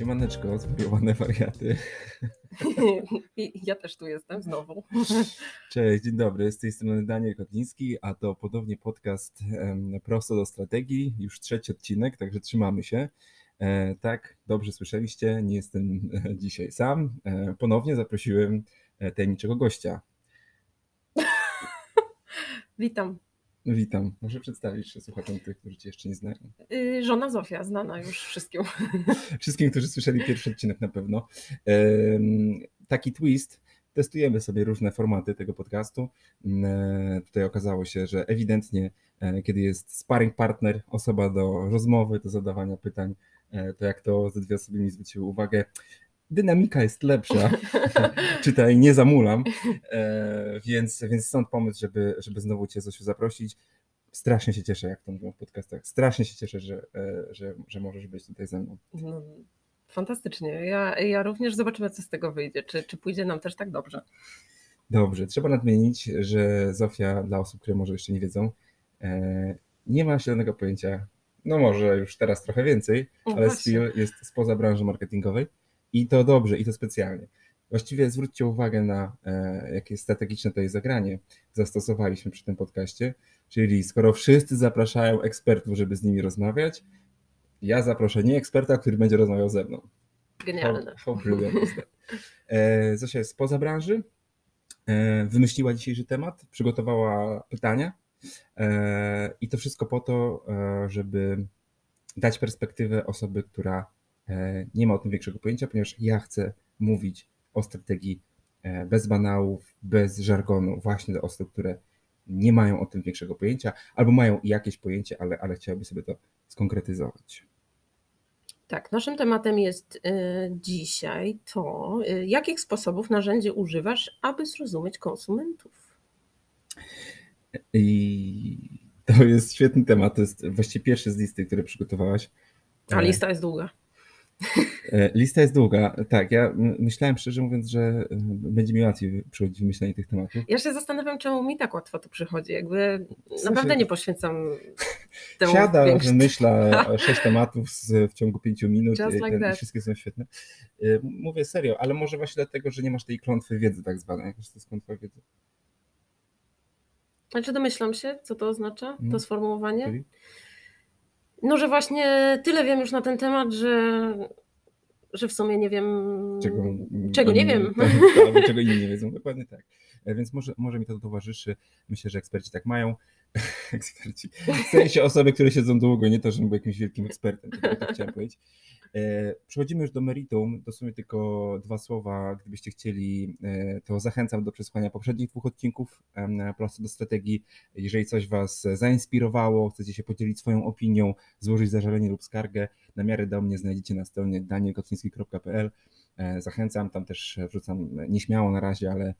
Siemaneczko, zwariowane wariaty. ja też tu jestem znowu. Cześć, dzień dobry, z tej strony Daniel Kotliński, a to podobnie podcast Prosto do Strategii, już trzeci odcinek, także trzymamy się. E, tak, dobrze słyszeliście, nie jestem e, dzisiaj sam. E, ponownie zaprosiłem tajemniczego gościa. Witam. Witam. Może przedstawić się słuchaczom tych, którzy Cię jeszcze nie znają. Yy, żona Zofia, znana już wszystkim. Wszystkim, którzy słyszeli pierwszy odcinek na pewno. Taki twist. Testujemy sobie różne formaty tego podcastu. E, tutaj okazało się, że ewidentnie, e, kiedy jest sparring partner, osoba do rozmowy, do zadawania pytań, e, to jak to ze dwie osoby mi zwróciły uwagę, dynamika jest lepsza. Czytaj, nie zamulam. E, więc, więc stąd pomysł, żeby, żeby znowu Cię Zosiu zaprosić. Strasznie się cieszę, jak to mówią w podcastach. Strasznie się cieszę, że, e, że, że możesz być tutaj ze mną. No, fantastycznie. Ja, ja również zobaczymy, co z tego wyjdzie. Czy, czy pójdzie nam też tak dobrze? Dobrze. Trzeba nadmienić, że Zofia, dla osób, które może jeszcze nie wiedzą, e, nie ma zielonego pojęcia, no może już teraz trochę więcej, no ale Steel jest spoza branży marketingowej i to dobrze, i to specjalnie. Właściwie zwróćcie uwagę na e, jakie strategiczne to jest zagranie. Zastosowaliśmy przy tym podcaście, czyli skoro wszyscy zapraszają ekspertów, żeby z nimi rozmawiać, ja zaproszę nie eksperta, który będzie rozmawiał ze mną. Genialne. How, how e, Zosia jest spoza branży, e, wymyśliła dzisiejszy temat, przygotowała pytania e, i to wszystko po to, e, żeby dać perspektywę osoby, która nie ma o tym większego pojęcia, ponieważ ja chcę mówić o strategii e, bez banałów, bez żargonu, właśnie do osób, które nie mają o tym większego pojęcia, albo mają jakieś pojęcie, ale, ale chciałyby sobie to skonkretyzować. Tak, naszym tematem jest y, dzisiaj to, jakich sposobów, narzędzi używasz, aby zrozumieć konsumentów. I to jest świetny temat. To jest właściwie pierwszy z listy, które przygotowałaś. A lista jest długa. E, lista jest długa. Tak, ja myślałem szczerze mówiąc, że e, będzie mi łatwiej przychodzić wymyślenie tych tematów. Ja się zastanawiam, czemu mi tak łatwo to przychodzi. Jakby w sensie, naprawdę nie poświęcam temu Siada, większość... wymyśla sześć tematów w ciągu pięciu minut like i wszystkie są świetne. E, mówię serio, ale może właśnie dlatego, że nie masz tej klątwy wiedzy tak zwanej. Jakaś to jest klątwa wiedzy? Znaczy domyślam się, co to oznacza, to mhm. sformułowanie. Czyli? No, że właśnie tyle wiem już na ten temat, że, że w sumie nie wiem, czego, czego nie wiem. Tak, albo czego inni nie wiedzą, dokładnie tak. E, więc może, może mi to towarzyszy. Myślę, że eksperci tak mają. eksperci. W sensie osoby, które siedzą długo, nie to, że był jakimś wielkim ekspertem, tak, tak chciałem powiedzieć. E, przechodzimy już do meritum. Dosłownie tylko dwa słowa. Gdybyście chcieli, e, to zachęcam do przesłuchania poprzednich dwóch odcinków prosto do strategii. Jeżeli coś Was zainspirowało, chcecie się podzielić swoją opinią, złożyć zażalenie lub skargę, na miarę do mnie znajdziecie na stronie danielkotliński.pl. E, zachęcam, tam też wrzucam nieśmiało na razie, ale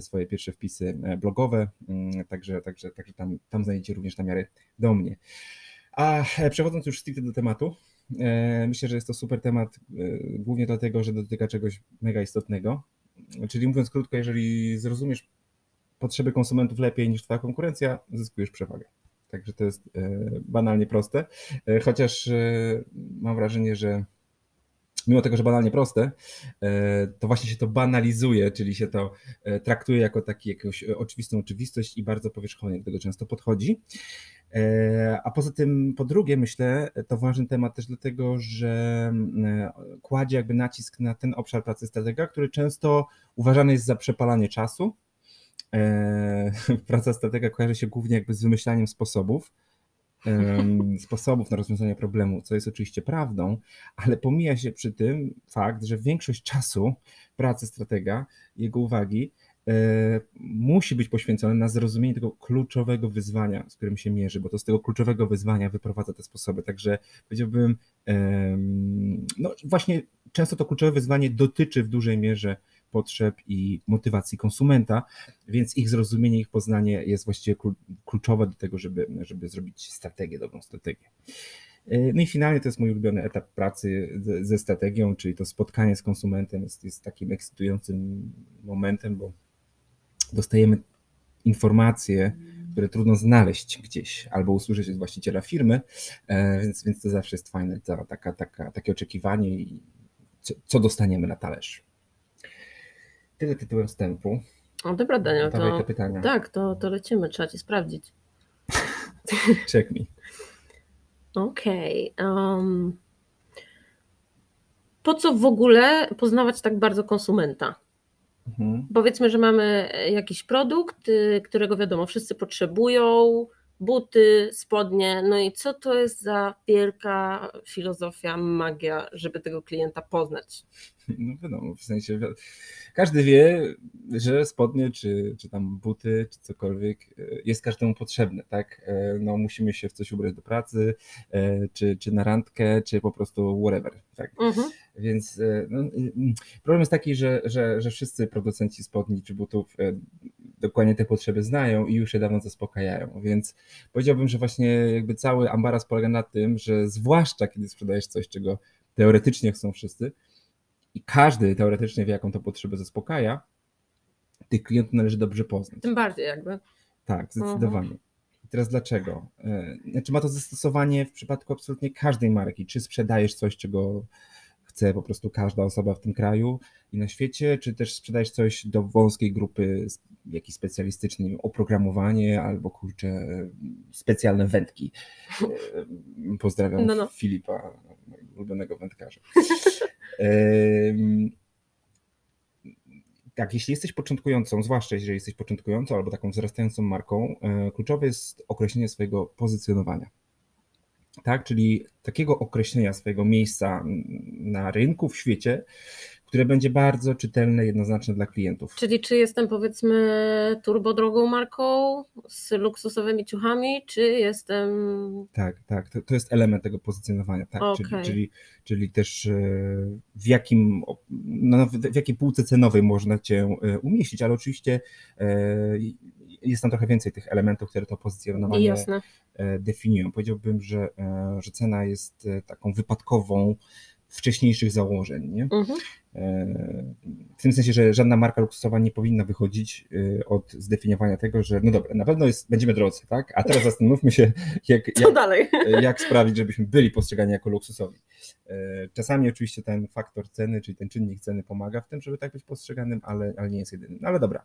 swoje pierwsze wpisy blogowe, mm, także, także, także tam, tam znajdziecie również na miarę do mnie. A przechodząc już stricte do tematu, E, myślę, że jest to super temat, e, głównie dlatego, że dotyka czegoś mega istotnego. Czyli mówiąc krótko, jeżeli zrozumiesz potrzeby konsumentów lepiej niż Twoja konkurencja, zyskujesz przewagę. Także to jest e, banalnie proste. Chociaż mam wrażenie, że mimo tego, że banalnie proste, to właśnie się to banalizuje, czyli się to traktuje jako taki jakąś oczywistą oczywistość i bardzo powierzchownie do tego często podchodzi. E, a poza tym, po drugie, myślę, to ważny temat też dlatego, że mm, kładzie jakby nacisk na ten obszar pracy stratega, który często uważany jest za przepalanie czasu. E, praca stratega kojarzy się głównie jakby z wymyślaniem sposobów, sposobów na rozwiązanie problemu, co jest oczywiście prawdą, ale pomija się przy tym fakt, że większość czasu pracy stratega, jego uwagi E, musi być poświęcony na zrozumienie tego kluczowego wyzwania, z którym się mierzy, bo to z tego kluczowego wyzwania wyprowadza te sposoby. Także powiedziałbym, no właśnie często to kluczowe wyzwanie dotyczy w dużej mierze potrzeb i motywacji konsumenta, więc ich zrozumienie, ich poznanie jest właściwie kluczowe do tego, żeby, żeby zrobić strategię, dobrą strategię. E, no i finalnie to jest mój ulubiony etap pracy ze strategią, czyli to spotkanie z konsumentem jest, jest takim ekscytującym momentem, bo dostajemy informacje które trudno znaleźć gdzieś albo usłyszeć od właściciela firmy, więc, więc to zawsze jest fajne, to, taka, taka, takie oczekiwanie i co, co dostaniemy na talerz. Tyle tytułem wstępu. O, dobra, Daniel. to, te pytania. Tak, to, to lecimy, trzeba ci sprawdzić. Check me. Okej. Okay. Um, po co w ogóle poznawać tak bardzo konsumenta? Mhm. Powiedzmy, że mamy jakiś produkt, y, którego wiadomo, wszyscy potrzebują, buty, spodnie. No i co to jest za wielka filozofia, magia, żeby tego klienta poznać? No wiadomo, w sensie każdy wie, że spodnie, czy, czy tam buty, czy cokolwiek e, jest każdemu potrzebne, tak? E, no musimy się w coś ubrać do pracy, e, czy, czy na randkę, czy po prostu whatever, tak? Mhm. Więc no, problem jest taki, że, że, że wszyscy producenci spodni czy butów dokładnie te potrzeby znają i już je dawno zaspokajają, więc powiedziałbym, że właśnie jakby cały ambaras polega na tym, że zwłaszcza kiedy sprzedajesz coś, czego teoretycznie chcą wszyscy, i każdy teoretycznie wie, jaką to potrzebę zaspokaja, tych klientów należy dobrze poznać. Tym bardziej jakby. Tak, zdecydowanie. Mhm. I teraz dlaczego? E, znaczy ma to zastosowanie w przypadku absolutnie każdej marki. Czy sprzedajesz coś, czego chce po prostu każda osoba w tym kraju i na świecie, czy też sprzedajesz coś do wąskiej grupy jakiś specjalistyczny, oprogramowanie albo kurczę specjalne wędki. E, pozdrawiam no, no. Filipa, ulubionego wędkarza. tak, jeśli jesteś początkującą, zwłaszcza jeżeli jesteś początkującą albo taką wzrastającą marką, e, kluczowe jest określenie swojego pozycjonowania. Tak, czyli takiego określenia swojego miejsca na rynku, w świecie, które będzie bardzo czytelne, jednoznaczne dla klientów. Czyli czy jestem powiedzmy turbodrogą marką z luksusowymi ciuchami, czy jestem... Tak, tak, to, to jest element tego pozycjonowania, tak, okay. czyli, czyli, czyli też e, w jakim, no, w jakiej półce cenowej można Cię e, umieścić, ale oczywiście e, jest tam trochę więcej tych elementów, które to pozycjonowanie Jasne. definiują. Powiedziałbym, że, że cena jest taką wypadkową wcześniejszych założeń. Nie? Mhm. E, w tym sensie, że żadna marka luksusowa nie powinna wychodzić e, od zdefiniowania tego, że no dobra, na pewno jest, będziemy drodzy, tak? A teraz zastanówmy się, jak, jak? E, jak sprawić, żebyśmy byli postrzegani jako luksusowi. Czasami oczywiście ten faktor ceny, czyli ten czynnik ceny pomaga w tym, żeby tak być postrzeganym, ale, ale nie jest jedynym. No ale dobra.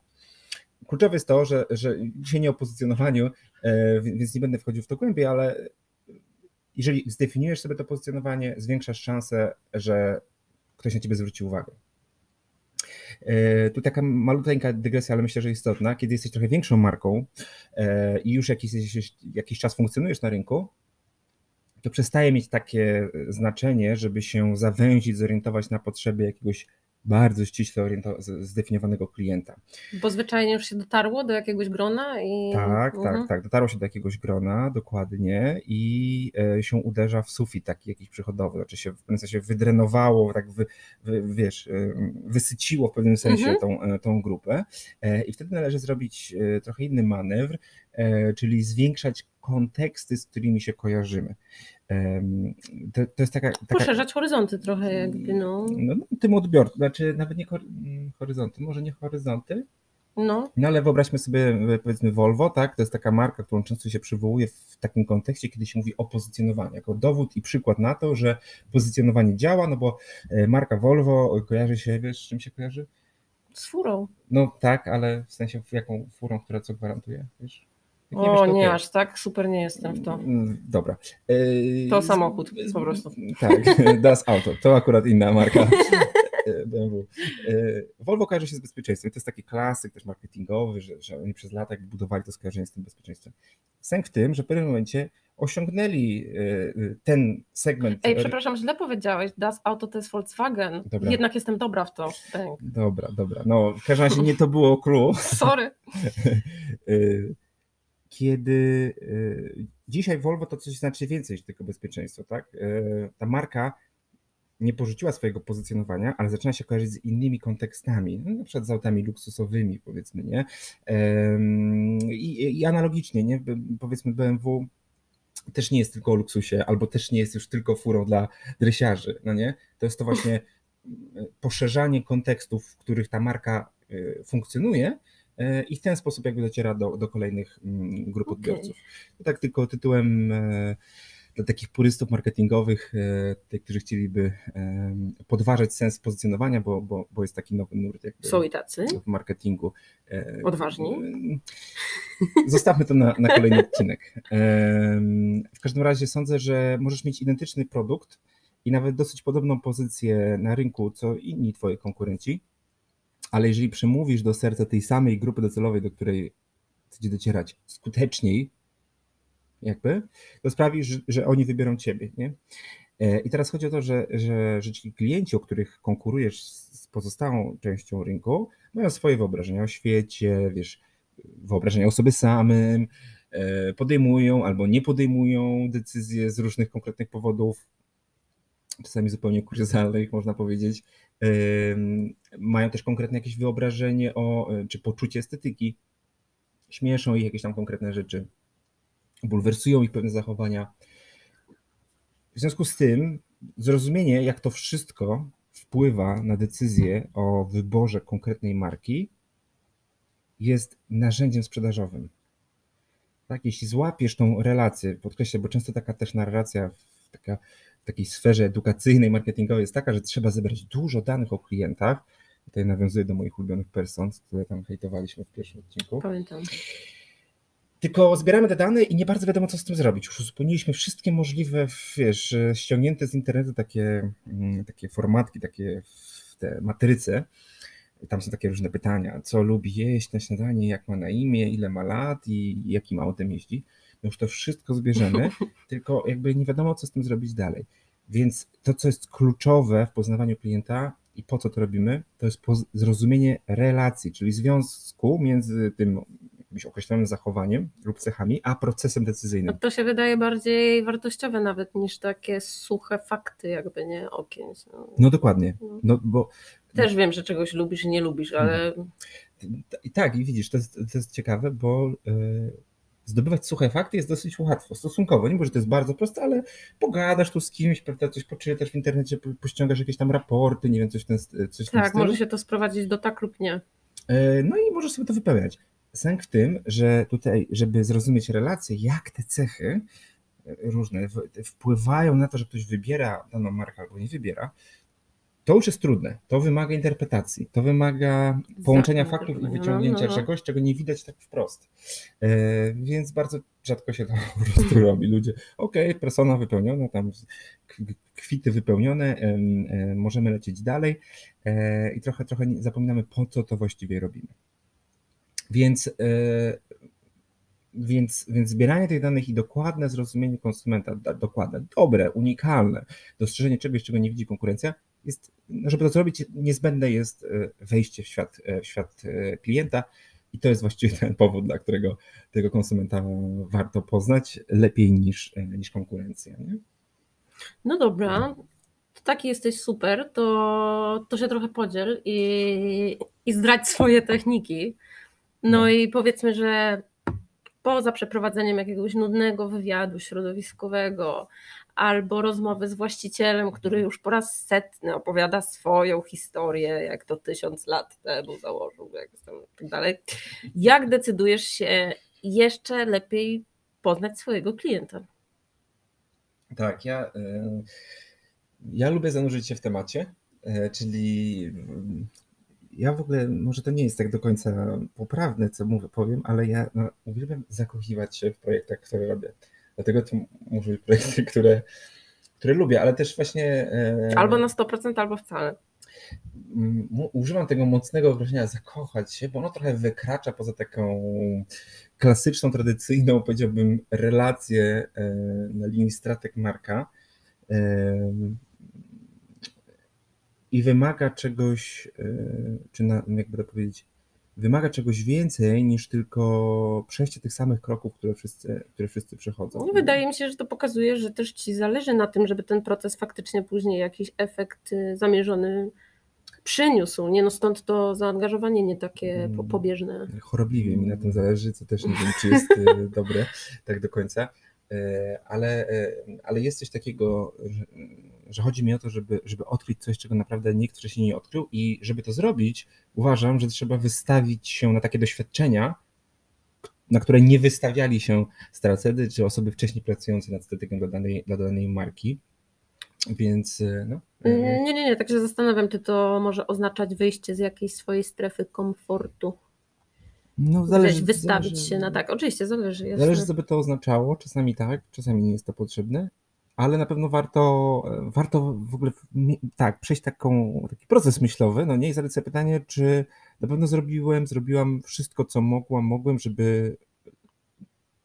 Kluczowe jest to, że, że dzisiaj nie o pozycjonowaniu, więc nie będę wchodził w to głębiej, ale jeżeli zdefiniujesz sobie to pozycjonowanie, zwiększasz szansę, że ktoś na ciebie zwróci uwagę. E, tu taka malutka dygresja, ale myślę, że istotna. Kiedy jesteś trochę większą marką e, i już jakiś, jakiś czas funkcjonujesz na rynku, to przestaje mieć takie znaczenie, żeby się zawęzić, zorientować na potrzeby jakiegoś bardzo ściśle zdefiniowanego klienta. Bo zwyczajnie już się dotarło do jakiegoś grona i... Tak, tak, mhm. tak, dotarło się do jakiegoś grona, dokładnie i e, się uderza w sufit taki jakiś przychodowy, znaczy się w pewnym sensie wydrenowało, tak wy, wy, wiesz, e, wysyciło w pewnym sensie mhm. tą, e, tą grupę i wtedy należy zrobić trochę inny manewr, czyli zwiększać konteksty, z którymi się kojarzymy. To, to jest taka, taka, Poszerzać horyzonty trochę jakby, no. no, no tym odbiorcą, znaczy nawet nie horyzonty, może nie horyzonty, no. no ale wyobraźmy sobie powiedzmy Volvo, tak? To jest taka marka, którą często się przywołuje w takim kontekście, kiedy się mówi o pozycjonowaniu, jako dowód i przykład na to, że pozycjonowanie działa, no bo e, marka Volvo kojarzy się, wiesz, z czym się kojarzy? Z furą. No tak, ale w sensie jaką furą, która co gwarantuje, wiesz? Nie o, wiesz, nie, aż tak super nie jestem w to. Mm, dobra. To samochód po prostu. Tak, Das Auto, to akurat inna marka. BMW. E, Volvo kojarzy się z bezpieczeństwem. To jest taki klasyk też marketingowy, że, że oni przez lata budowali to skojarzenie z tym bezpieczeństwem. Sęk w tym, że w pewnym momencie osiągnęli e, ten segment. Ej, przepraszam, źle powiedziałeś. Das Auto to jest Volkswagen. Dobra. Jednak jestem dobra w to. Dobra, dobra. No, w każdym razie nie to było clue. Sorry. Kiedy y, dzisiaj Volvo to coś znaczy więcej niż tylko bezpieczeństwo, tak? Y, ta marka nie porzuciła swojego pozycjonowania, ale zaczyna się kojarzyć z innymi kontekstami, no, na przykład z autami luksusowymi, powiedzmy, nie? I, i analogicznie, nie? Powiedzmy BMW też nie jest tylko o luksusie, albo też nie jest już tylko furą dla dresiarzy, no nie? To jest to właśnie poszerzanie kontekstów, w których ta marka y, funkcjonuje, i w ten sposób jakby dociera do, do kolejnych mm, grup odbiorców. Okay. Tak tylko tytułem dla takich purystów marketingowych, e, tych, którzy chcieliby podważać sens pozycjonowania, bo, bo, bo jest taki nowy nurt Są i tacy? w marketingu. E, Odważni? Zostawmy to na, na kolejny odcinek. W każdym razie sądzę, że możesz mieć identyczny produkt i nawet dosyć podobną pozycję na rynku, co inni twoi konkurenci, ale jeżeli przemówisz do serca tej samej grupy docelowej, do której chcecie docierać skuteczniej, jakby, to sprawi, że, że oni wybiorą ciebie, nie? E, I teraz chodzi o to, że, że, że ci klienci, o których konkurujesz z pozostałą częścią rynku, mają swoje wyobrażenia o świecie, wiesz, wyobrażenia o sobie samym, e, podejmują albo nie podejmują decyzje z różnych konkretnych powodów, czasami zupełnie kuriozalnych, można powiedzieć. Mają też konkretne jakieś wyobrażenie o, e, czy poczucie estetyki, śmieszą ich jakieś tam konkretne rzeczy bulwersują ich pewne zachowania. W związku z tym zrozumienie, jak to wszystko wpływa na decyzję o wyborze konkretnej marki, jest narzędziem sprzedażowym. Tak, jeśli złapiesz tą relację, podkreślę, bo często taka też narracja w, taka, w takiej sferze edukacyjnej, marketingowej jest taka, że trzeba zebrać dużo danych o klientach. Tutaj nawiązuję do moich ulubionych persons, które tam hejtowaliśmy w pierwszym odcinku. Pamiętam. Tylko zbieramy te dane i nie bardzo wiadomo, co z tym zrobić. Już uzupełniliśmy wszystkie możliwe, wiesz, ściągnięte z internetu takie, mm, takie formatki, takie te matryce. Tam są takie różne pytania, co lubi jeść na śniadanie, jak ma na imię, ile ma lat i jakim autem jeździ. Już to wszystko zbierzemy, tylko jakby nie wiadomo, co z tym zrobić dalej. Więc to, co jest kluczowe w poznawaniu klienta i po co to robimy, to jest zrozumienie relacji, czyli związku między tym jakimś określonym zachowaniem lub cechami, a procesem decyzyjnym. No to się wydaje bardziej wartościowe nawet niż takie suche fakty, jakby nie okien. No, no dokładnie. No. no. bo... Też wiem, że czegoś lubisz i nie lubisz, ale. I tak, i widzisz, to jest, to jest ciekawe, bo yy, zdobywać suche fakty jest dosyć łatwo, stosunkowo. Nie może to jest bardzo proste, ale pogadasz tu z kimś, prawda, coś poczytasz w internecie, pościągasz jakieś tam raporty, nie wiem, coś w ten, coś Tak, może się to sprowadzić do tak lub nie. E, no i możesz sobie to wypełniać sęk w tym, że tutaj, żeby zrozumieć relacje, jak te cechy e, różne wpływają na to, że ktoś wybiera daną markę albo nie wybiera, to już jest trudne. To wymaga interpretacji, to wymaga połączenia faktów i wyciągnięcia no, no, no. czegoś, czego nie widać tak wprost. E, więc bardzo rzadko się to po prostu robi. Ludzie, okej, okay, persona wypełniona, tam kwity wypełnione, e, możemy lecieć dalej e, i trochę, trochę zapominamy, po co to właściwie robimy. Więc, więc, więc zbieranie tych danych i dokładne zrozumienie konsumenta, dokładne, dobre, unikalne, dostrzeżenie czegoś, czego nie widzi konkurencja, jest, żeby to zrobić, niezbędne jest e, wejście w świat, e, w świat klienta. I to jest właściwie ten powód, dla którego tego konsumenta warto poznać lepiej niż, niż konkurencja. Nie? No dobra, to taki jesteś super, to, to się trochę podziel i, i zdradź swoje techniki. No, no i powiedzmy, że poza przeprowadzeniem jakiegoś nudnego wywiadu środowiskowego albo rozmowy z właścicielem, który już po raz setny opowiada swoją historię, jak to tysiąc lat temu założył, jak tak dalej. Jak decydujesz się jeszcze lepiej poznać swojego klienta? Tak, ja, y, ja lubię zanurzyć się w temacie, y, czyli ja w ogóle, może to nie jest tak do końca poprawne, co mówię, powiem, ale ja no, uwielbiam zakochiwać się w projektach, które robię. Dlatego to muszą być projekty, które, które lubię, ale też właśnie. E, albo na 100%, albo wcale. Używam tego mocnego określenia zakochać się, bo ono trochę wykracza poza taką klasyczną, tradycyjną, powiedziałbym, relację e, na linii stratek marka e, i wymaga czegoś, czy na, jakby to powiedzieć, wymaga czegoś więcej niż tylko przejście tych samych kroków, które wszyscy, które wszyscy przechodzą. No, wydaje mi się, że to pokazuje, że też ci zależy na tym, żeby ten proces faktycznie później jakiś efekt y, zamierzony przyniósł. Nie no stąd to zaangażowanie nie takie mm, pobieżne. Chorobliwie mi na tym zależy, co też nie wiem, czy jest y, dobre tak do końca. Ale, ale jest coś takiego, że, że chodzi mi o to, żeby, żeby odkryć coś, czego naprawdę nikt wcześniej nie odkrył i żeby to zrobić, uważam, że trzeba wystawić się na takie doświadczenia, na które nie wystawiali się stracedy czy osoby wcześniej pracujące nad strategią dla danej, dla danej marki. Więc no. Nie, nie, nie, także zastanawiam, czy to może oznaczać wyjście z jakiejś swojej strefy komfortu. No, zależy, wystawić zależy, się na tak, oczywiście, zależy. Jasne. Zależy, co by to oznaczało. Czasami tak, czasami nie jest to potrzebne, ale na pewno warto, warto w ogóle tak, przejść taką, taki proces myślowy, no nie, i zadać sobie pytanie, czy na pewno zrobiłem, zrobiłam wszystko, co mogłam, mogłem, żeby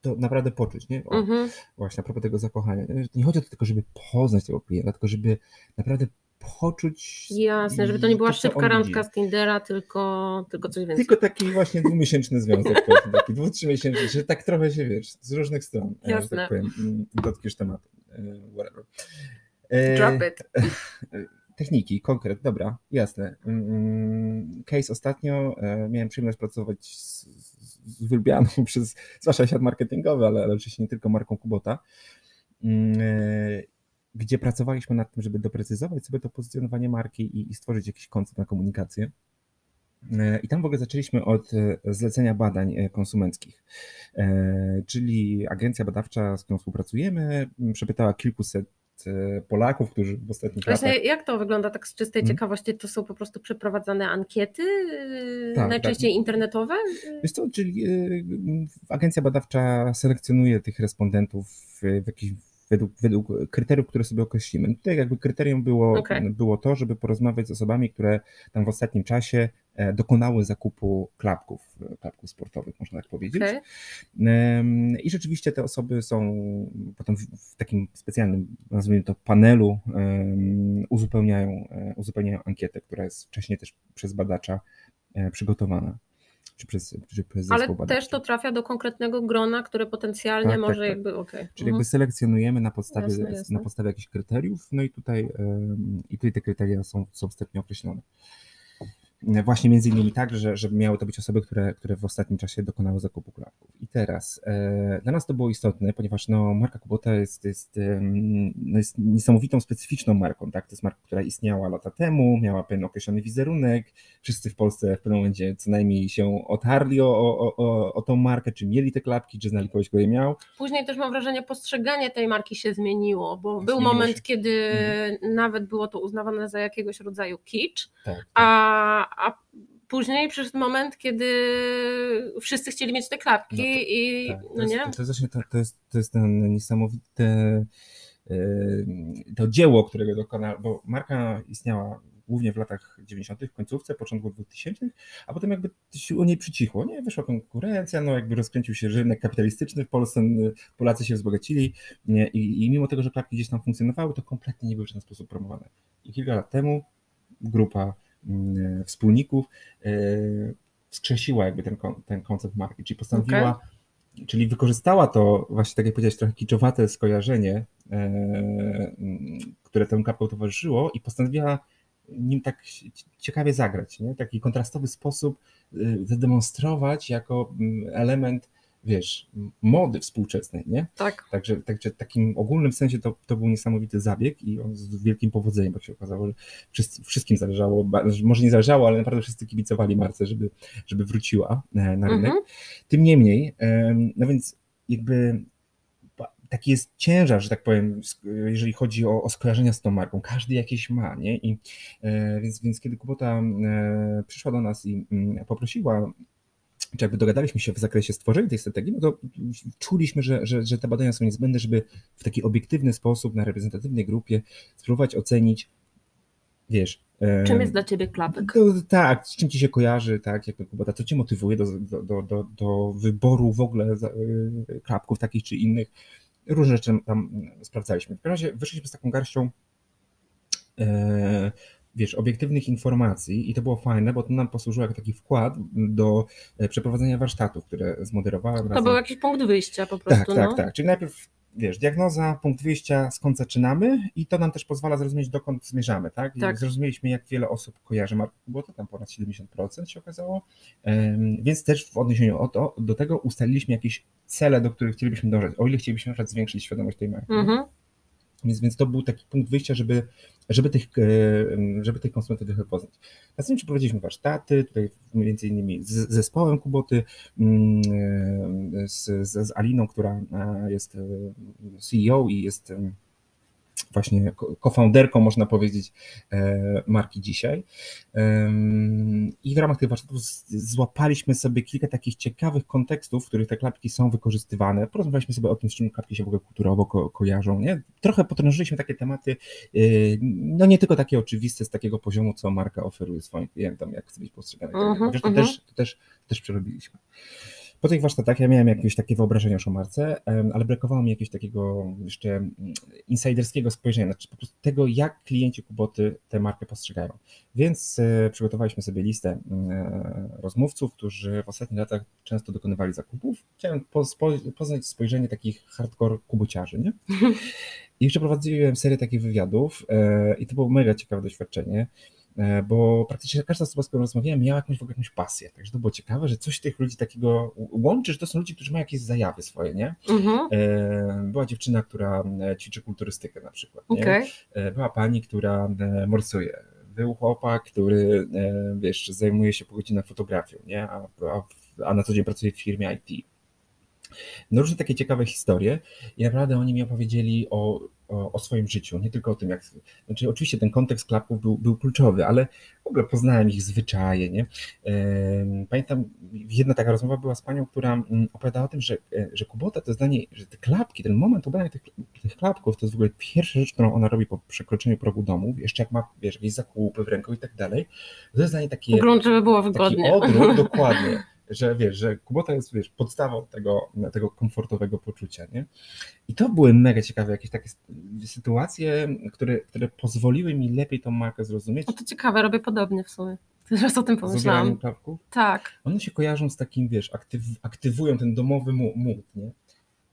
to naprawdę poczuć, nie? O, mhm. Właśnie a propos tego zakochania. Nie chodzi o to tylko, żeby poznać tego klienta, tylko żeby naprawdę poczuć. Jasne, żeby to nie była to, szybka randka z Tindera, tylko, tylko coś więcej. Tylko taki właśnie dwumiesięczny związek, taki dwu, trzymiesięczny, że tak trochę się wiesz, z różnych stron, e, Jasne. tak powiem, mm, dotkniesz tematu. E, whatever. E, Drop it. Techniki, konkret, dobra, jasne. Mm, mm, case ostatnio miałem przyjemność pracować z, z wylubianą przez, zwłaszcza świat marketingowy, ale, ale oczywiście nie tylko marką Kubota gdzie pracowaliśmy nad tym, żeby doprecyzować sobie to pozycjonowanie marki i, i stworzyć jakiś koncept na komunikację. E, I tam w ogóle zaczęliśmy od e, zlecenia badań e, konsumenckich, czyli agencja badawcza, z którą współpracujemy, przepytała kilkuset Polaków, którzy w ostatnich Właśnie latach... Jak to wygląda tak z czystej hmm. ciekawości? To są po prostu przeprowadzane ankiety, tak, najczęściej tak. internetowe? Wiesz co, czyli agencja badawcza selekcjonuje tych respondentów w jakiś według, według kryteriów, które sobie określimy. Tutaj jakby kryterium było, okay. było to, żeby porozmawiać z osobami, które tam w ostatnim czasie e, dokonały zakupu klapków, klapków sportowych, można tak powiedzieć. Okay. I rzeczywiście te osoby są potem w takim specjalnym, nazwijmy to, panelu, uzupełniają, e, uzupełniają ankietę, która jest wcześniej też przez badacza e, przygotowana czy przez, czy przez Ale badawczy. też to trafia do konkretnego grona, które potencjalnie tak, tak może tak, tak. jakby, okay. Czyli mhm. jakby selekcjonujemy na podstawie, jasne, jasne. na podstawie jakichś kryteriów, no i tutaj, i tutaj te kryteria są, są wstępnie określone. Właśnie między innymi tak, że, że miały to być osoby, które, które w ostatnim czasie dokonały zakupu klapków. I teraz e, dla nas to było istotne, ponieważ no, marka Kubota jest, jest, no, jest niesamowitą, specyficzną marką. Tak? To jest marka, która istniała lata temu, miała pewien określony wizerunek. Wszyscy w Polsce w pewnym momencie co najmniej się otarli o, o, o, o tą markę, czy mieli te klapki, czy znali kogoś, kto je miał. Później też mam wrażenie, postrzeganie tej marki się zmieniło, bo był moment, się. kiedy mhm. nawet było to uznawane za jakiegoś rodzaju kicz, tak, tak. a a później przyszedł moment, kiedy wszyscy chcieli mieć te klapki no to, i tak, no to nie? Jest, to, jest to, to, jest, to jest ten niesamowite to dzieło, którego dokonał, bo marka istniała głównie w latach 90., w końcówce, początku 2000, a potem jakby się o niej przycichło, nie? Wyszła konkurencja, no jakby rozkręcił się rynek kapitalistyczny w Polsce, Polacy się wzbogacili nie? I, i mimo tego, że klapki gdzieś tam funkcjonowały, to kompletnie nie były w żaden sposób promowane. I kilka lat temu grupa wspólników, e, wskrzesiła jakby ten, ten koncept marki, czyli postanowiła, okay. czyli wykorzystała to właśnie, tak jak powiedziałeś, trochę kiczowate skojarzenie, e, które temu kapłą towarzyszyło i postanowiła nim tak ciekawie zagrać, nie? taki kontrastowy sposób e, zademonstrować jako mm, element wiesz, mody współczesnej, nie? Tak. Także, także w takim ogólnym sensie to, to był niesamowity zabieg i on z wielkim powodzeniem, bo się okazało, że wszyscy, wszystkim zależało, może nie zależało, ale naprawdę wszyscy kibicowali Marce, żeby, żeby wróciła e, na rynek. Mhm. Tym niemniej, no więc jakby taki jest ciężar, że tak powiem, jeżeli chodzi o, o skojarzenia z tą marką. Każdy jakieś ma, nie? I, e, więc, więc kiedy Kubota e, przyszła do nas i mm, poprosiła czy jakby dogadaliśmy się w zakresie stworzenia tej strategii, no to czuliśmy, że, że, że te badania są niezbędne, żeby w taki obiektywny sposób na reprezentatywnej grupie spróbować ocenić, wiesz. Czym jest dla ciebie klapek? To, tak, z czym ci się kojarzy, tak, jak Kubata, co cię motywuje do, do, do, do wyboru w ogóle e, klapków takich czy innych. Różne rzeczy tam sprawdzaliśmy. W każdym razie wyszliśmy z taką garścią e, wiesz, obiektywnych informacji i to było fajne, bo to nam posłużyło jako taki wkład do e, przeprowadzenia warsztatów, które zmoderowałem. To razem. był jakiś punkt wyjścia po prostu. Tak, tak, no. tak. Czyli najpierw wiesz, diagnoza, punkt wyjścia, skąd zaczynamy i to nam też pozwala zrozumieć, dokąd zmierzamy, tak? tak. Zrozumieliśmy, jak wiele osób kojarzy markę Kubota, tam ponad 70% się okazało, więc też w odniesieniu do tego ustaliliśmy jakieś cele, do których chcielibyśmy dążyć, o ile chcielibyśmy na przykład zwiększyć świadomość tej marki. Mhm. Więc, więc to był taki punkt wyjścia, żeby, żeby, tych, e, żeby tych konsumentów trochę poznać. Następnie przeprowadziliśmy warsztaty, tutaj między innymi z zespołem Kuboty, mm, e, z, z, Aliną, która e, jest CEO i jest właśnie co-founderką, można powiedzieć, e, marki dzisiaj. I w ramach tych warsztatów złapaliśmy sobie kilka takich ciekawych kontekstów, w których te klapki są wykorzystywane. Porozmawialiśmy sobie o tym, z czym klapki się w ogóle kulturowo ko kojarzą. Nie? Trochę potrążyliśmy takie tematy, y, no nie tylko takie oczywiste z takiego poziomu, co marka oferuje swoim klientom, jak chce być postrzegana. Uh -huh, Chociaż to, uh -huh. też, to, też, to też przerobiliśmy. Po tych warsztatach ja miałem jakieś takie wyobrażenia o marce, ale brakowało mi jakiegoś takiego jeszcze mm, insiderskiego spojrzenia, znaczy po prostu tego, jak klienci Kuboty tę markę postrzegają. Więc e, przygotowaliśmy sobie listę mm, e, rozmówców, którzy w ostatnich latach często dokonywali zakupów. Chciałem poznać spojrzenie takich hardcore kubociarzy, nie? I przeprowadziłem serię takich wywiadów e, i to było mega ciekawe doświadczenie. E, bo praktycznie każda osoba, z którą rozmawiałem, miała jakąś, w ogóle jakąś pasję. Także to było ciekawe, że coś tych ludzi takiego łączy, że to są ludzie, którzy mają jakieś zajawy swoje, nie? Mhm. E, była dziewczyna, która e, ćwiczy kulturystykę na przykład, nie? Okay. Była pani, która morsuje. Był chłopak, który, wiesz, zajmuje się po godzinach fotografią, nie? A, a, a na co dzień pracuje w firmie IT. No różne takie ciekawe historie i naprawdę oni mi opowiedzieli o o, o, swoim życiu, nie tylko o tym, jak. Znaczy, oczywiście ten kontekst klapków był, był kluczowy, ale w ogóle poznałem ich zwyczaje. Nie? Pamiętam, jedna taka rozmowa była z panią, która mm, opowiadała o tym, że, e, że Kubota to zdanie, że te klapki, ten moment ubrania tych, tych klapków to jest w ogóle pierwsza rzecz, którą ona robi po przekroczeniu progu domu, jeszcze jak ma wiesz, jakieś zakupy w ręku i tak dalej. To jest zdanie takie. Grunt, żeby było wygodnie. Taki odruch, dokładnie że wiesz, że Kubota jest wiesz, podstawą tego, tego komfortowego poczucia, nie? I to były mega ciekawe jakieś takie sytuacje, które, które pozwoliły mi lepiej tą markę zrozumieć. O to ciekawe, robię podobnie w sumie. Teraz o tym pomyślałam. Z Tak. One się kojarzą z takim, wiesz, aktyw, aktywują ten domowy mód, nie?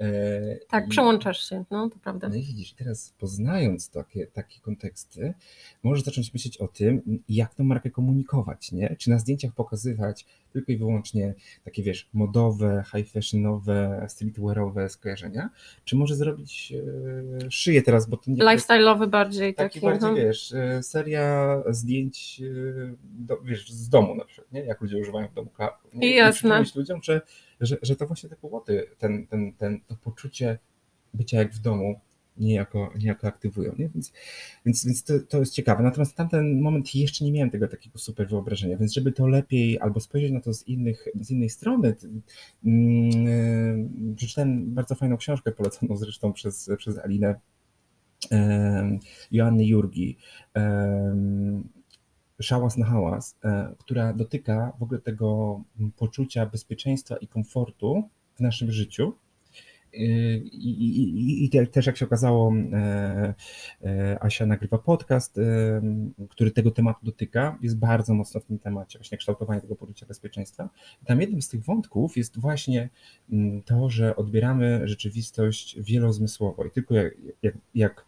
E, tak, I, przełączasz się, no to prawda. No i widzisz, teraz poznając takie, takie konteksty, możesz zacząć myśleć o tym, jak tą markę komunikować, nie? Czy na zdjęciach pokazywać tylko i wyłącznie takie, wiesz, modowe, high fashionowe, streetwearowe skojarzenia, czy może zrobić e, szyję teraz, bo to nie Lifestyle'owy bardziej taki. Taki bardziej, wiesz, e, seria zdjęć, e, do, wiesz, z domu na przykład, nie? Jak ludzie używają w domu kawy. Jasne. Ludziom, że że, że to właśnie te kłopoty, ten, ten, ten, to poczucie bycia jak w domu niejako, niejako aktywują. Nie? Więc, więc, więc to, to jest ciekawe. Natomiast tamten moment jeszcze nie miałem tego takiego super wyobrażenia, więc żeby to lepiej albo spojrzeć na to z, innych, z innej strony, yy, przeczytałem bardzo fajną książkę poleconą zresztą przez, przez Alinę Joanny Jurgi szałas na hałas, e, która dotyka w ogóle tego poczucia bezpieczeństwa i komfortu w naszym życiu. E, I, i, i, też jak się okazało, e, Asia nagrywa podcast, który tego tematu dotyka, jest bardzo mocno w tym temacie, właśnie kształtowanie tego poczucia bezpieczeństwa. I tam jednym z tych wątków jest właśnie mm, to, że odbieramy rzeczywistość wielozmysłowo i tylko jak, jak, jak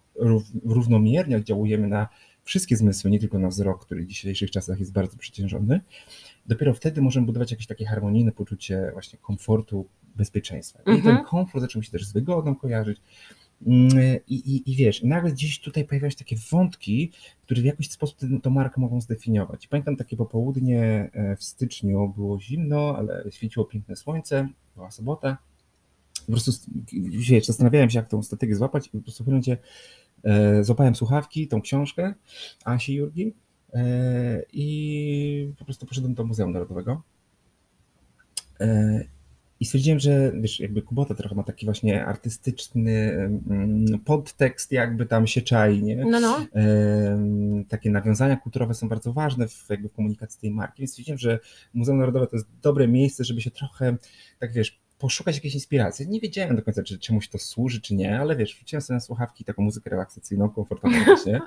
równomiernie oddziałujemy na wszystkie zmysły, nie tylko na wzrok, który w dzisiejszych czasach jest bardzo przeciężony, dopiero wtedy możemy budować jakieś takie harmonijne poczucie właśnie komfortu, bezpieczeństwa. I ten mhm. komfort zaczął się też z wygodą kojarzyć. Mm, I, i, I wiesz, nagle gdzieś tutaj pojawiają się takie wątki, które w jakiś sposób tę markę mogą zdefiniować. Pamiętam takie popołudnie e, w styczniu, było zimno, ale świeciło piękne słońce, była sobota. Po prostu wiesz, zastanawiałem się, jak tą strategię złapać i po prostu w pewnym E, złapałem słuchawki, tą książkę Asi Jurgi e, i po prostu poszedłem do Muzeum Narodowego. E, I stwierdziłem, że wiesz, jakby Kubota trochę ma taki właśnie artystyczny mm, podtekst, jakby tam się czai, nie? No, no. Takie nawiązania kulturowe są bardzo ważne w, jakby w komunikacji tej marki, więc stwierdziłem, że Muzeum Narodowe to jest dobre miejsce, żeby się trochę, tak wiesz, poszukać jakiejś inspiracji. Nie wiedziałem do końca, czy czemuś to służy, czy nie, ale wiesz, wrzuciłem sobie na słuchawki taką muzykę relaksacyjną, komfortową właśnie.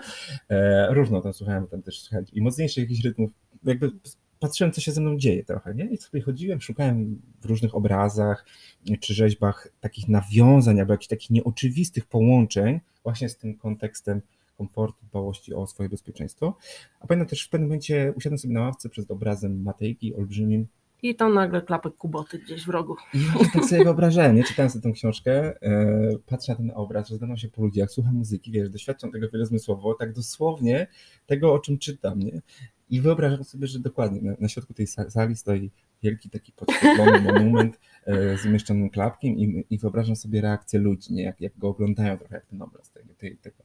E, różno tam słuchałem, tam też słuchałem i mocniejszych jakichś rytmów. Jakby patrzyłem, co się ze mną dzieje trochę, nie? I sobie chodziłem, szukałem w różnych obrazach czy rzeźbach takich nawiązań albo jakichś takich nieoczywistych połączeń właśnie z tym kontekstem komfortu, dbałości o swoje bezpieczeństwo. A pamiętam też w pewnym momencie usiadłem sobie na ławce przed obrazem Matejki olbrzymim. I tam nagle klapek kuboty gdzieś w rogu. I ja tak sobie wyobrażałem, nie? czytałem sobie tę książkę, e, patrzę na ten obraz, rozglądam się po ludziach, słucham muzyki, wiesz, doświadczam tego wielozmysłowo, tak dosłownie tego, o czym czytam, nie? I wyobrażam sobie, że dokładnie na, na środku tej sali stoi wielki taki podświetlony monument e, z umieszczonym klapkiem i, i, wyobrażam sobie reakcję ludzi, nie? Jak, jak go oglądają trochę jak ten obraz tego. tego.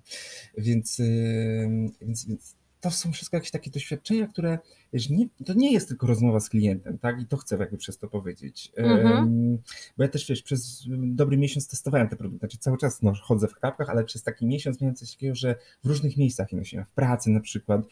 Więc, e, więc, więc to są wszystko jakieś takie doświadczenia, które nie, to nie jest tylko rozmowa z klientem, tak? I to chcę jakby przez to powiedzieć. Mhm. Bo ja też wiesz, przez dobry miesiąc testowałem te produkty. Znaczy cały czas no, chodzę w klapkach, ale przez taki miesiąc miałem coś takiego, że w różnych miejscach je nosiłem. W pracy na przykład.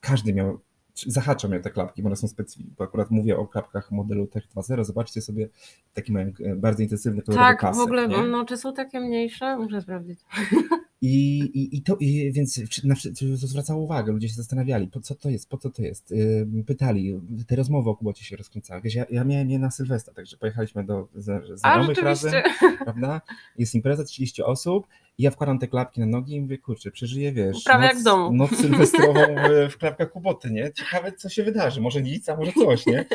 Każdy miał zahaczam ja te klapki, bo one są specyficzne, bo akurat mówię o klapkach modelu Tech 2.0, zobaczcie sobie, taki mają e, bardzo intensywny kolorowy Tak, w ogóle, nie? no czy są takie mniejsze? Muszę sprawdzić. I, i, i to, i, więc na, to zwracało uwagę, ludzie się zastanawiali, po co to jest, po co to jest. Pytali, te rozmowy o Kubocie się rozkręcały. Wiesz, ja, ja miałem je na Sylwestra, także pojechaliśmy do znajomych razem, prawda? Jest impreza, 30 osób i ja wkładam te klapki na nogi i mówię, kurczę, przeżyję, wiesz, Prawie noc, jak w domu. noc sylwestrową w, klapkach Kuboty, nie? Ciekawe, co się wydarzy, może nic, a może coś, nie?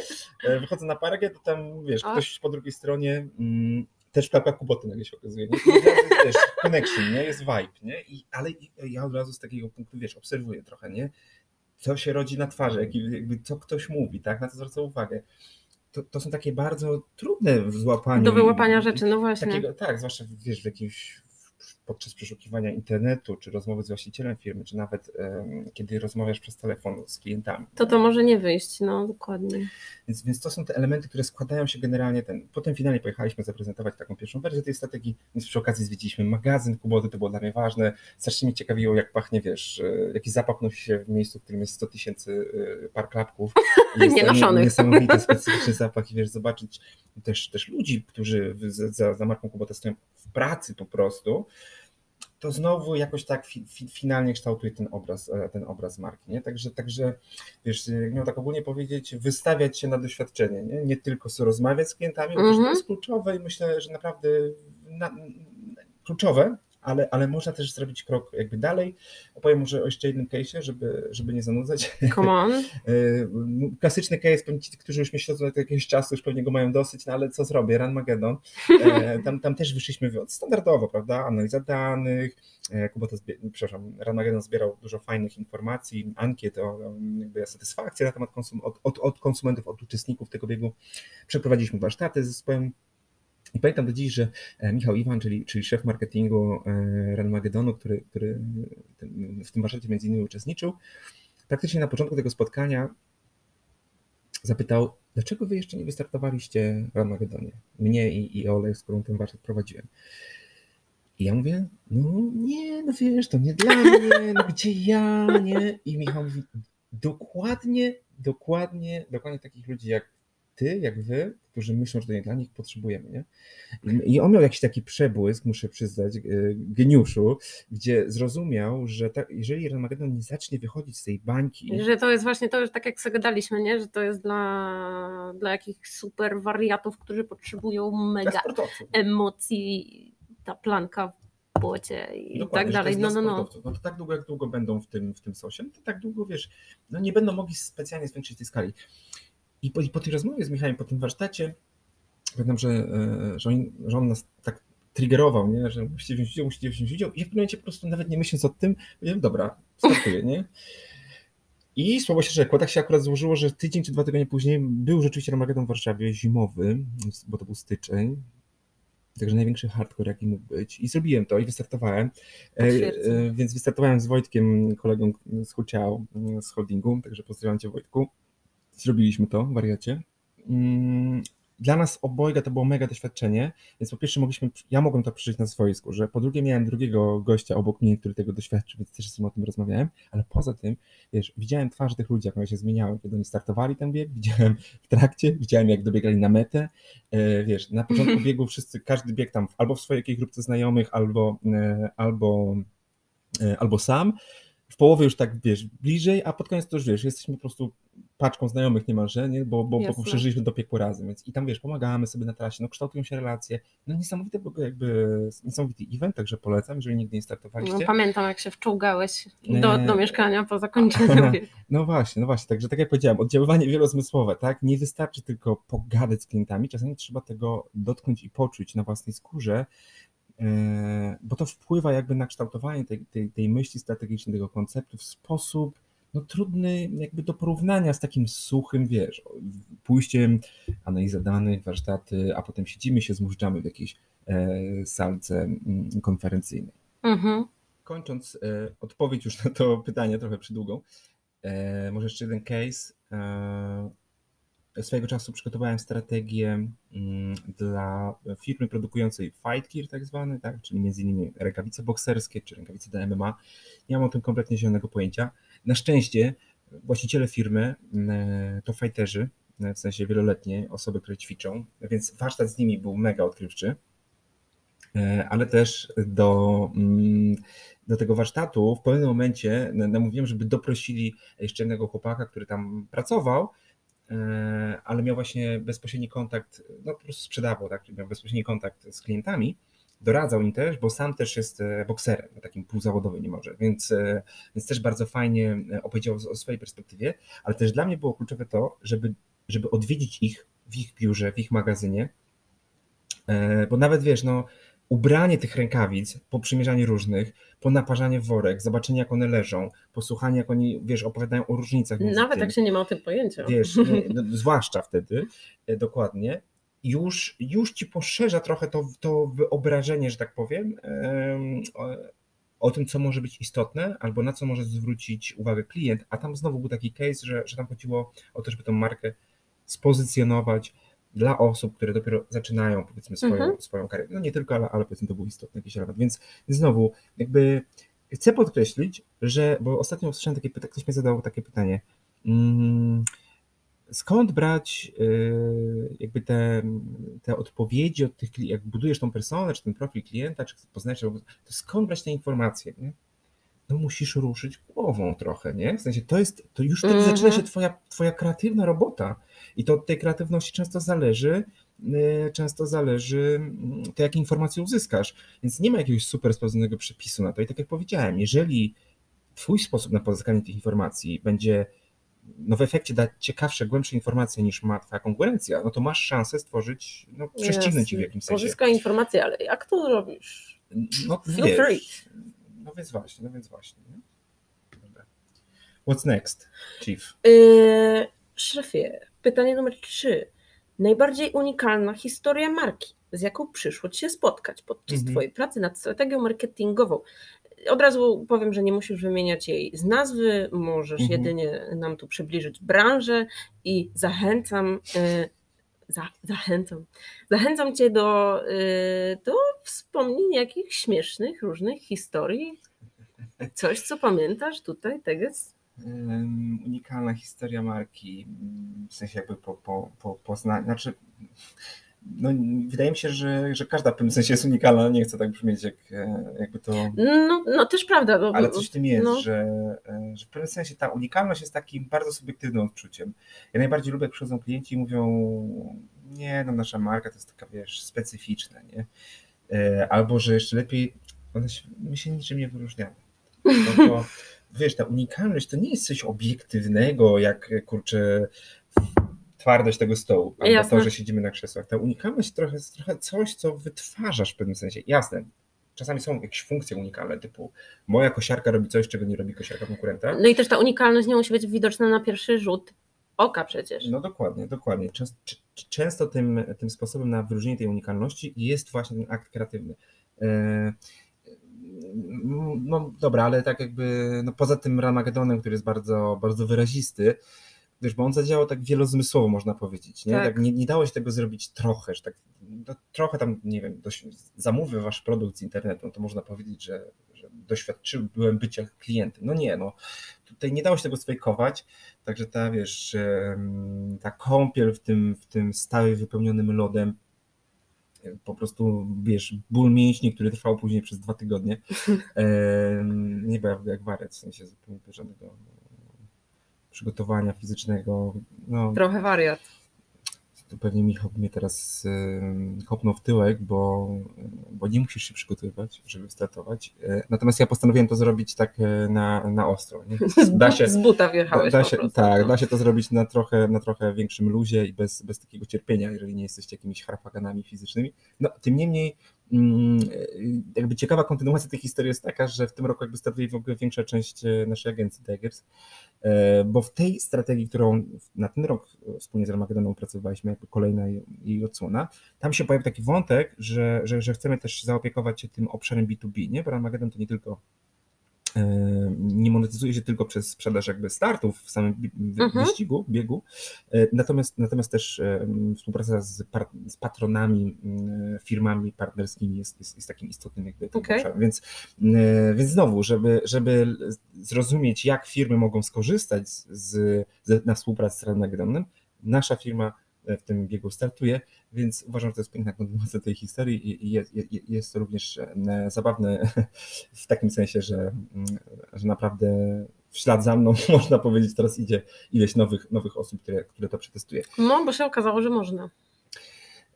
E, wychodzę na parkę, to tam, wiesz, ktoś po drugiej stronie... Mm, też klapkach Kuboty nagle się okazuje. Nie? I wiesz, connection, nie? Jest vibe, nie? I, ale ja od razu z takiego punktu, wiesz, obserwuję trochę, nie? Co się rodzi na twarzy, jakby, co ktoś mówi, tak? Na co zwraca uwagę. To, to są takie bardzo trudne w złapaniu. Do wyłapania rzeczy, no właśnie. Takiego, tak, zwłaszcza wiesz, w jakimś podczas przeszukiwania internetu, czy rozmowy z właścicielem firmy, czy nawet kiedy rozmawiasz przez telefon z klientami. To to może nie wyjść, no dokładnie. Więc, więc to są te elementy, które składają się generalnie. Ten, potem finalnie pojechaliśmy zaprezentować taką pierwszą wersję tej strategii, więc przy okazji zwiedziliśmy magazyn Kuboty, to było dla mnie ważne. Strasznie mnie ciekawiło, jak pachnie, wiesz, e, jaki zapach nosi się w miejscu, w którym jest 100 tysięcy e, par klapków. Nienoszonych. Niesamowity, specyficzny zapach i wiesz, zobaczyć też, też ludzi, którzy za, za marką Kubota stoją pracy po prostu, to znowu jakoś tak fi, fi, finalnie kształtuje ten obraz, e, ten obraz marki. Nie? Także, także wiesz, miał tak ogólnie powiedzieć, wystawiać się na doświadczenie, nie, nie tylko rozmawiać z klientami, mm -hmm. to mhm. jest kluczowe i myślę, że naprawdę na, kluczowe, ale, ale można też zrobić krok jakby dalej. Opowiem może o jeszcze jednym case'ie, żeby, żeby nie zanudzać. Come on. E, klasyczny case, pewnie ci, którzy już mnie śledzą od jakiegoś czasu, już pewnie go mają dosyć, no ale co zrobię? Run Magedon. E, tam, tam też wyszliśmy standardowo, prawda? Analiza danych, e, Kubota, przepraszam, Run Magedon zbierał dużo fajnych informacji, ankiet o jakby satysfakcję na temat konsum od, od, od konsumentów, od uczestników tego biegu. Przeprowadziliśmy warsztaty z zespołem i pamiętam do dziś, że e, Michał Iwan, czyli, czyli szef marketingu e, Ranmagedonu, który, który w tym warsztacie między innymi uczestniczył, praktycznie na początku tego spotkania zapytał, dlaczego wy jeszcze nie wystartowaliście w Ranmagedonie? Mnie i, i Ole, z którą ten warsztat prowadziłem. I ja mówię, no nie, no wiesz, to nie dla mnie, no gdzie ja, nie? I Michał mówi, dokładnie, dokładnie, dokładnie takich ludzi jak ty, jak wy, którzy myślą, że to nie dla nich, potrzebujemy. Nie? I on miał jakiś taki przebłysk, muszę przyznać, e, geniuszu, gdzie zrozumiał, że ta, jeżeli Armagedon nie zacznie wychodzić z tej bańki. Że to jest właśnie to, już tak jak sobie gadaliśmy, nie? że to jest dla, dla jakichś super wariatów, którzy potrzebują mega emocji, ta planka w błocie i Dokładnie, tak dalej. No, no, no. no to tak długo, jak długo będą w tym, w tym sosie, to tak długo, wiesz, no nie będą mogli specjalnie zwiększyć tej skali. I po, i po tej rozmowie z Michałem, po tym warsztacie, pamiętam, że, e, że, on, że on nas tak triggerował, nie? że musicie wziąć udział, musicie wziąć udział. I w pewnym momencie po prostu nawet nie myśląc o tym, powiedziałem, dobra, startuję, nie? I słowo się rzekło, tak się akurat złożyło, że tydzień czy dwa tygodnie później był rzeczywiście Armagedon w Warszawie zimowy, bo to był styczeń, także największy hardcore jaki mógł być. I zrobiłem to i wystartowałem. E, e, więc wystartowałem z Wojtkiem, kolegą z Huciao, z holdingu, także pozdrawiam Cię Wojtku. Zrobiliśmy to, wariacie. Mm, dla nas obojga to było mega doświadczenie, więc po pierwsze mogliśmy, ja mogłem to przeżyć na swoim skórze, po drugie miałem drugiego gościa obok mnie, który tego doświadczył, więc też z nim o tym rozmawiałem, ale poza tym, wiesz, widziałem twarze tych ludzi, jak one się zmieniały, kiedy oni startowali ten bieg, widziałem w trakcie, widziałem jak dobiegali na metę, e, wiesz, na początku biegu wszyscy, każdy bieg tam albo w swojej jakiejś grupce znajomych, albo, e, albo, e, albo sam, w połowie już tak, wiesz, bliżej, a pod koniec to już, wiesz, jesteśmy po prostu paczką znajomych niemalże, nie? bo, bo, bo przeżyliśmy do piekło razem, więc i tam, wiesz, pomagamy sobie na trasie, no kształtują się relacje, no niesamowity jakby, niesamowity event, także polecam, jeżeli nigdy nie startowaliście. No, pamiętam, jak się wczołgałeś do, do mieszkania po zakończeniu No właśnie, no właśnie, także tak jak powiedziałem, oddziaływanie wielozmysłowe, tak, nie wystarczy tylko pogadać z klientami, czasami trzeba tego dotknąć i poczuć na własnej skórze, bo to wpływa jakby na kształtowanie tej, tej, tej myśli strategicznej, tego konceptu w sposób no, trudny jakby do porównania z takim suchym, wiesz, pójściem, analiza danych, warsztaty, a potem siedzimy się, zmużdżamy w jakiejś e, salce mm, konferencyjnej. Mhm. Kończąc e, odpowiedź już na to pytanie, trochę przydługą, e, może jeszcze jeden case. Swojego czasu przygotowałem strategię mm, dla firmy produkującej fight gear tak zwany, tak, czyli między innymi rękawice bokserskie czy rękawice do MMA. Nie mam o tym kompletnie zielonego pojęcia. Na szczęście właściciele firmy mm, to fighterzy, w sensie wieloletnie osoby, które ćwiczą, więc warsztat z nimi był mega odkrywczy, e, ale też do, mm, do tego warsztatu w pewnym momencie namówiłem, żeby doprosili jeszcze jednego chłopaka, który tam pracował, ale miał właśnie bezpośredni kontakt, no po prostu sprzedawał, tak, miał bezpośredni kontakt z klientami doradzał im też, bo sam też jest e, bokserem, takim półzawodowym niemalże, więc, e, więc też bardzo fajnie e, opowiedział o swojej perspektywie, ale też dla mnie było kluczowe to, żeby, żeby odwiedzić ich w ich biurze, w ich magazynie, bo nawet wiesz, no ubranie tych rękawic, po przymierzaniu różnych, po naparzanie worek, zobaczenie jak one leżą, posłuchanie jak oni, wiesz, opowiadają o różnicach. Nawet tym, jak się nie ma o tym pojęcia. Wiesz, no, zwłaszcza wtedy, dokładnie, już, już ci poszerza trochę to, to wyobrażenie, że tak powiem, o, o, tym, co może być istotne, albo na co może zwrócić uwagę klient, a tam znowu był taki case, że, że tam chodziło o to, żeby tą markę spozycjonować dla osób, które dopiero zaczynają, powiedzmy, swoją, mhm. swoją karierę. No nie tylko, ale, ale powiedzmy, to był istotny jakiś element. Więc znowu, jakby chcę podkreślić, że, bo ostatnio usłyszałem takie pytanie, ktoś mi zadał takie pytanie, mm, skąd brać y, jakby te, te odpowiedzi od tych, jak budujesz tą personę, czy ten profil klienta, czy poznajesz, to skąd brać te informacje, nie? No musisz ruszyć głową trochę, nie? W sensie to jest, to już wtedy mm -hmm. zaczyna się twoja, twoja kreatywna robota i to od tej kreatywności często zależy, y, często zależy mm, to, jakie informacje uzyskasz, więc nie ma jakiegoś super sprawdzonego przepisu na to i tak jak powiedziałem, jeżeli twój sposób na pozyskanie tych informacji będzie no w efekcie da ciekawsze, głębsze informacje niż ma twoja konkurencja, no to masz szansę stworzyć, no prześcignąć ci w jakimś sensie. Pozyskaj informacje, ale jak to robisz? No Feel wiesz, free. No więc właśnie, no więc właśnie. Nie? Dobra. What's next, Chief? Yy, szefie, pytanie numer trzy. Najbardziej unikalna historia marki, z jaką przyszło Ci się spotkać podczas mhm. Twojej pracy nad strategią marketingową od razu powiem, że nie musisz wymieniać jej z nazwy, możesz mhm. jedynie nam tu przybliżyć branżę i zachęcam, y, za, zachęcam, zachęcam Cię do, y, do wspomnienia jakichś śmiesznych, różnych historii. Coś, co pamiętasz tutaj, Teges? unikalna historia marki, w sensie jakby po, po, po poznaniu, znaczy no, wydaje mi się, że, że każda w pewnym sensie jest unikalna, nie chcę tak brzmieć, jak, e, jakby to... No, no też prawda. Bo, ale coś w tym jest, no. że, e, że w pewnym sensie ta unikalność jest takim bardzo subiektywnym odczuciem. Ja najbardziej lubię, jak przychodzą klienci i mówią, nie, no nasza marka to jest taka, wiesz, specyficzna, nie? E, albo, że jeszcze lepiej, się, my się niczym nie wyróżniamy. No to, wiesz, ta unikalność to nie jest coś obiektywnego, jak, kurczę, twardość tego stołu, albo Jasne. to, że siedzimy na krzesłach. Ta unikalność trochę jest trochę coś, co wytwarzasz w pewnym sensie. Jasne, czasami są jakieś funkcje unikalne, typu moja kosiarka robi coś, czego nie robi kosiarka konkurenta. No i też ta unikalność nie musi być widoczna na pierwszy rzut oka przecież. No dokładnie, dokładnie. Często, często tym, tym sposobem na wyróżnienie tej unikalności jest właśnie ten akt kreatywny. E, no dobra, ale tak jakby no poza tym Ramagedonem, który jest bardzo, bardzo wyrazisty, wiesz, bo on zadziałał tak wielozmysłowo, można powiedzieć, nie? Tak. tak nie, nie, dało się tego zrobić trochę, że tak, no, trochę tam, nie wiem, dość, zamówię wasz produkt z internetu, no to można powiedzieć, że, że doświadczyłem bycia klientem. No nie, no tutaj nie dało się tego sfejkować, także ta, wiesz, ta kąpiel w tym, w tym stałej wypełnionym lodem po prostu, wiesz, ból mięśni, który trwał później przez dwa tygodnie. nie był jak wariat, w sensie zupełnie żadnego przygotowania fizycznego. No, Trochę wariat to pewnie Michał mnie teraz kopnął w tyłek, bo, bo nie musisz się przygotowywać, żeby startować. E, natomiast ja postanowiłem to zrobić tak e, na, na ostro. Nie? Da się, z buta wjechałeś da, się, Tak, no. da się to zrobić na trochę, na trochę większym luzie i bez, bez takiego cierpienia, jeżeli nie jesteście jakimiś harpaganami fizycznymi. No, tym niemniej jakby ciekawa kontynuacja tej historii jest taka, że w tym roku jakby startuje w ogóle większa część e, naszej agencji Tigers, bo w tej strategii, którą na ten rok wspólnie z Armagedonem opracowaliśmy, jakby kolejna jej odsłona, tam się pojawił taki wątek, że, że, że chcemy też zaopiekować się tym obszarem B2B, nie? bo Armageddon to nie tylko e, nie monetyzuje się tylko przez sprzedaż jakby startów w samym mhm. wyścigu, biegu, e, natomiast, natomiast też e, współpraca z, z patronami, firmami partnerskimi jest, jest, jest takim istotnym jakby okay. obszarem. Więc, więc znowu, żeby, żeby zrozumieć, jak firmy mogą skorzystać z, z, na współpracy z Armageddonem, nasza firma w tym biegu startuje, więc uważam, że to jest piękna kontynuacja tej historii i jest, jest to również e, zabawne w takim sensie, że, mm, że naprawdę w ślad za mną, można powiedzieć, teraz idzie ileś nowych, nowych osób, które, które to przetestuje. No, bo się okazało, że można.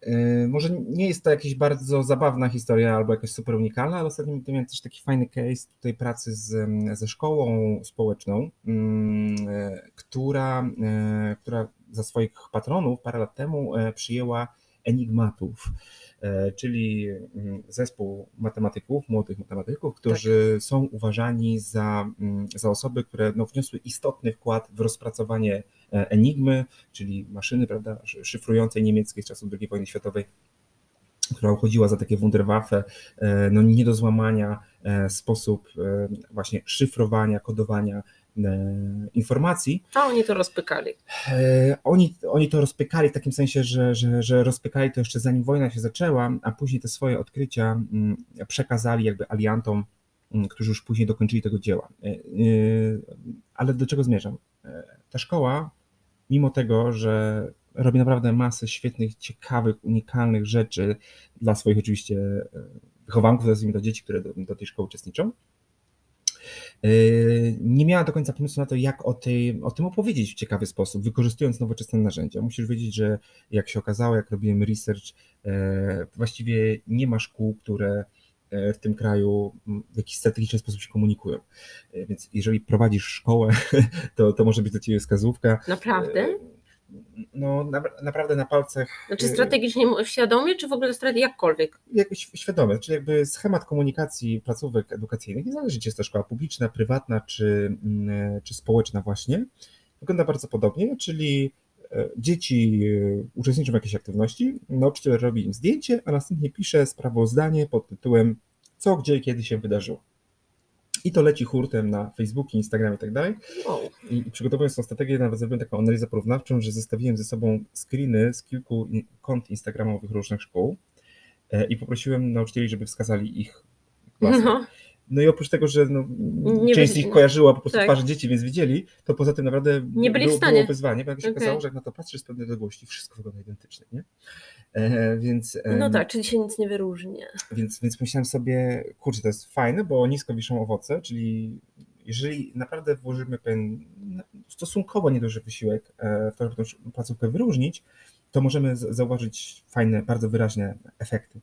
E, może nie jest to jakaś bardzo zabawna historia albo jakaś super unikalna, ale ostatnio miałem też taki fajny case tutaj pracy z, ze szkołą społeczną, mm, e, która, która za swoich patronów parę lat temu przyjęła enigmatów, czyli mm, zespół matematyków, młodych matematyków, którzy tak. są uważani za, mm, za osoby, które no, wniosły istotny wkład w rozpracowanie enigmy, czyli maszyny prawda, szyfrującej niemieckiej z czasów II wojny światowej która uchodziła za takie Wunderwaffe, no nie do złamania sposób właśnie szyfrowania, kodowania E, informacji. A oni to rozpykali. E, oni, oni to rozpykali w takim sensie, że, że, że rozpykali to jeszcze zanim wojna się zaczęła, a później te swoje odkrycia mm, przekazali jakby aliantom, mm, którzy już później dokończyli tego dzieła. E, ale do czego zmierzam? Ta szkoła, mimo tego, że robi naprawdę masę świetnych, ciekawych, unikalnych rzeczy dla swoich oczywiście wychowanków, nazwijmy to dzieci, które do, do tej szkoły uczestniczą, Yy, nie miała do końca pomysłu na to, jak o, tej, o tym opowiedzieć w ciekawy sposób, wykorzystując nowoczesne narzędzia. Musisz wiedzieć, że jak się okazało, jak robiłem research, e, właściwie nie ma szkół, które e, w tym kraju w jakiś strategiczny sposób się komunikują. E, więc jeżeli prowadzisz szkołę, to, to może być dla Ciebie wskazówka. Naprawdę? no, na, naprawdę na palcach. Znaczy strategicznie świadomie, czy w ogóle strategicznie jakkolwiek? Jakoś świadomie, czyli jakby schemat komunikacji placówek edukacyjnych, niezależnie czy jest to szkoła publiczna, prywatna, czy, mm, czy społeczna właśnie, wygląda bardzo podobnie, czyli e, dzieci e, uczestniczą w jakiejś aktywności, nauczyciel robi im zdjęcie, a następnie pisze sprawozdanie pod tytułem co, gdzie i kiedy się wydarzyło. I to leci hurtem na Facebooku, Instagram i tak dalej. I przygotowując tą strategię, nawet zrobiłem taką analizę porównawczą, że zestawiłem ze sobą screeny z kilku kont instagramowych różnych szkół e, i poprosiłem nauczycieli, żeby wskazali ich klasy. No. No i oprócz tego, że no, część z nich kojarzyła po prostu tak. twarze dzieci, więc widzieli, to poza tym naprawdę nie byli było, w stanie. było wyzwanie, bo jak się okay. okazało, że jak na to patrzysz z pewnej odległości, wszystko wygląda identycznie, nie? E, więc, no tak, czyli się nic nie wyróżnia. Więc, więc myślałem sobie, kurczę, to jest fajne, bo nisko wiszą owoce, czyli jeżeli naprawdę włożymy pewien stosunkowo nieduży wysiłek e, w to, żeby tę placówkę wyróżnić, to możemy zauważyć fajne, bardzo wyraźne efekty.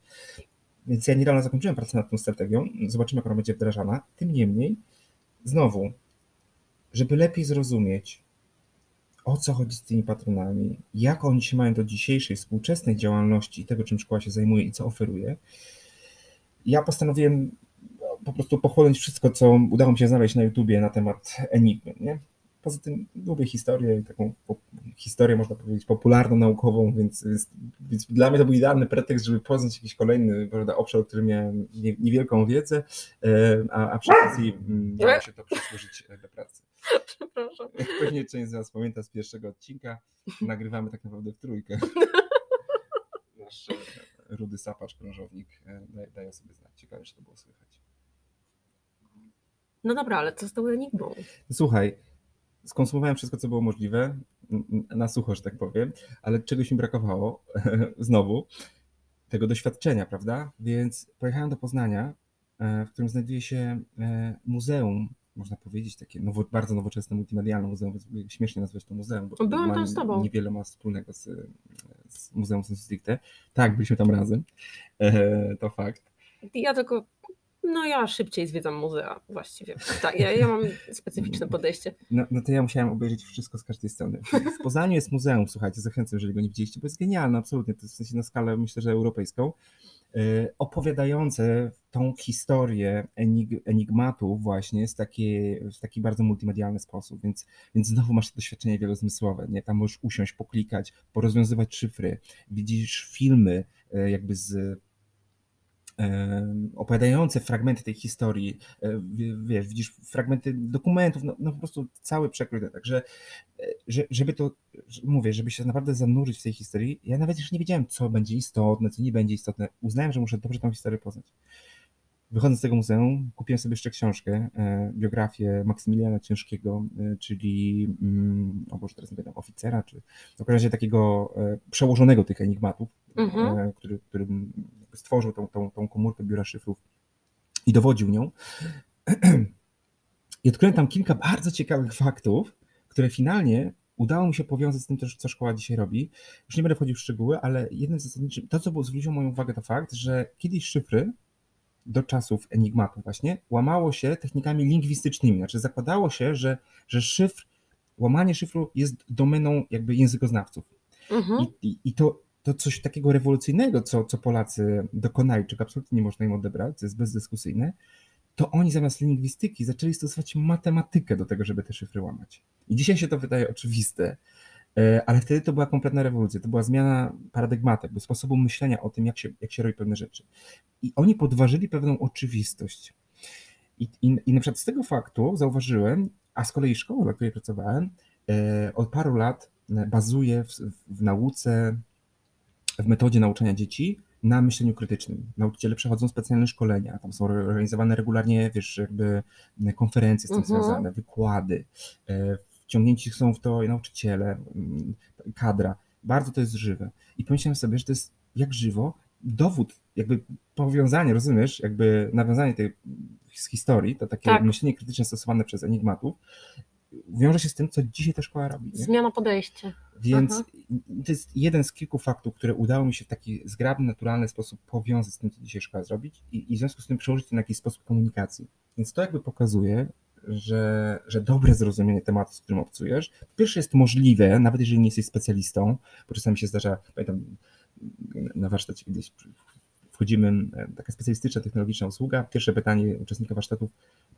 Więc ja niedawno zakończyłem pracę nad tą strategią, zobaczymy, jak ona będzie wdrażana. Tym niemniej, znowu, żeby lepiej zrozumieć, o co chodzi z tymi patronami, jak oni się mają do dzisiejszej, współczesnej działalności i tego, czym szkoła się zajmuje i co oferuje, ja postanowiłem po prostu pochłonąć wszystko, co udało mi się znaleźć na YouTubie na temat Enigmy. Nie? Poza tym lubię historię, taką historię, można powiedzieć, popularną, naukową, więc, więc, więc, dla mnie to był idealny pretekst, żeby poznać jakiś kolejny prawda, obszar, o którym miałem niewielką wiedzę, e, a, a przy okazji mm, miało się to przysłużyć do pracy. Przepraszam. Jak pewnie część z Was pamięta z pierwszego odcinka, nagrywamy tak naprawdę w trójkę. Nasz e, rudy sapacz, krążownik e, daje sobie znać. Ciekawe, czy to było słychać. No dobra, ale co z tą enigmą? Słuchaj, skonsumowałem wszystko, co było możliwe, na sucho, że tak powiem, ale czegoś mi brakowało, znowu. tego doświadczenia, prawda? Więc pojechałem do Poznania, w którym znajduje się muzeum można powiedzieć, takie nowo, bardzo nowoczesne, multimedialne muzeum, więc śmiesznie nazwać to muzeum, bo Byłam tam z tobą. niewiele ma wspólnego z, z Muzeum Sensu Stricte. Tak, byliśmy tam razem, e, to fakt. Ja tylko, no ja szybciej zwiedzam muzea właściwie. Tak, ja, ja mam specyficzne podejście. No, no to ja musiałem obejrzeć wszystko z każdej strony. W Poznaniu jest muzeum, słuchajcie, zachęcam, jeżeli go nie widzieliście, bo jest genialne, absolutnie, to w sensie na skalę myślę, że europejską. Y, opowiadające tą historię enig enigmatu właśnie w taki, w taki bardzo multimedialny sposób, więc, więc znowu masz to doświadczenie wielozmysłowe, nie? Tam możesz usiąść, poklikać, porozwiązywać szyfry, widzisz filmy y, jakby z opowiadające fragmenty tej historii, e, wiesz, widzisz fragmenty dokumentów, no, no po prostu cały przekrój, także e, że, żeby to, mówię, żeby się naprawdę zanurzyć w tej historii, ja nawet jeszcze nie wiedziałem, co będzie istotne, co nie będzie istotne, uznałem, że muszę dobrze tą historię poznać. Wychodząc z tego muzeum, kupiłem sobie jeszcze książkę, e, biografię Maksymiliana Ciężkiego, czyli, mm, o Boże, teraz nie pamiętam, oficera, czy w każdym razie takiego przełożonego tych enigmatów, mhm. który, który stworzył tą, tą, tą komórkę biura szyfrów i dowodził nią. I odkryłem tam kilka bardzo ciekawych faktów, które finalnie udało mi się powiązać z tym też, co szkoła dzisiaj robi. Już nie będę wchodził w szczegóły, ale jednym z zasadniczych, to co zwróciło moją uwagę to fakt, że kiedyś szyfry do czasów enigmatu właśnie łamało się technikami lingwistycznymi, znaczy zakładało się, że, że szyfr, łamanie szyfru jest domeną jakby językoznawców. Mhm. I, i, I to to coś takiego rewolucyjnego, co, co Polacy dokonali, czego absolutnie nie można im odebrać, co jest bezdyskusyjne, to oni zamiast lingwistyki zaczęli stosować matematykę do tego, żeby te szyfry łamać. I dzisiaj się to wydaje oczywiste, ale wtedy to była kompletna rewolucja, to była zmiana paradygmatu, sposobu myślenia o tym, jak się, jak się robi pewne rzeczy. I oni podważyli pewną oczywistość. I, i, I na przykład z tego faktu zauważyłem, a z kolei szkoła, dla której pracowałem, e, od paru lat e, bazuje w, w nauce w metodzie nauczania dzieci na myśleniu krytycznym. Nauczyciele przechodzą specjalne szkolenia, tam są organizowane regularnie, wiesz, jakby konferencje z tym mhm. związane, wykłady. Wciągnięci są w to nauczyciele, mm, kadra. Bardzo to jest żywe. I pomyślałem sobie, że to jest jak żywo dowód, jakby powiązanie, rozumiesz, jakby nawiązanie tej z historii, to takie tak. myślenie krytyczne stosowane przez enigmatów, wiąże się z tym, co dzisiaj ta szkoła robi. Nie? Zmiana podejścia. Więc Aha. to jest jeden z kilku faktów, które udało mi się w taki zgrabny, naturalny sposób powiązać z tym, co dzisiaj szkoła zrobić i, i w związku z tym przełożyć to na jakiś sposób komunikacji. Więc to jakby pokazuje, że, że dobre zrozumienie tematu, z którym obcujesz, pierwsze jest możliwe, nawet jeżeli nie jesteś specjalistą, bo czasami się zdarza, pamiętam, na warsztacie kiedyś wchodzimy, e, taka specjalistyczna, technologiczna usługa, pierwsze pytanie uczestnika warsztatów,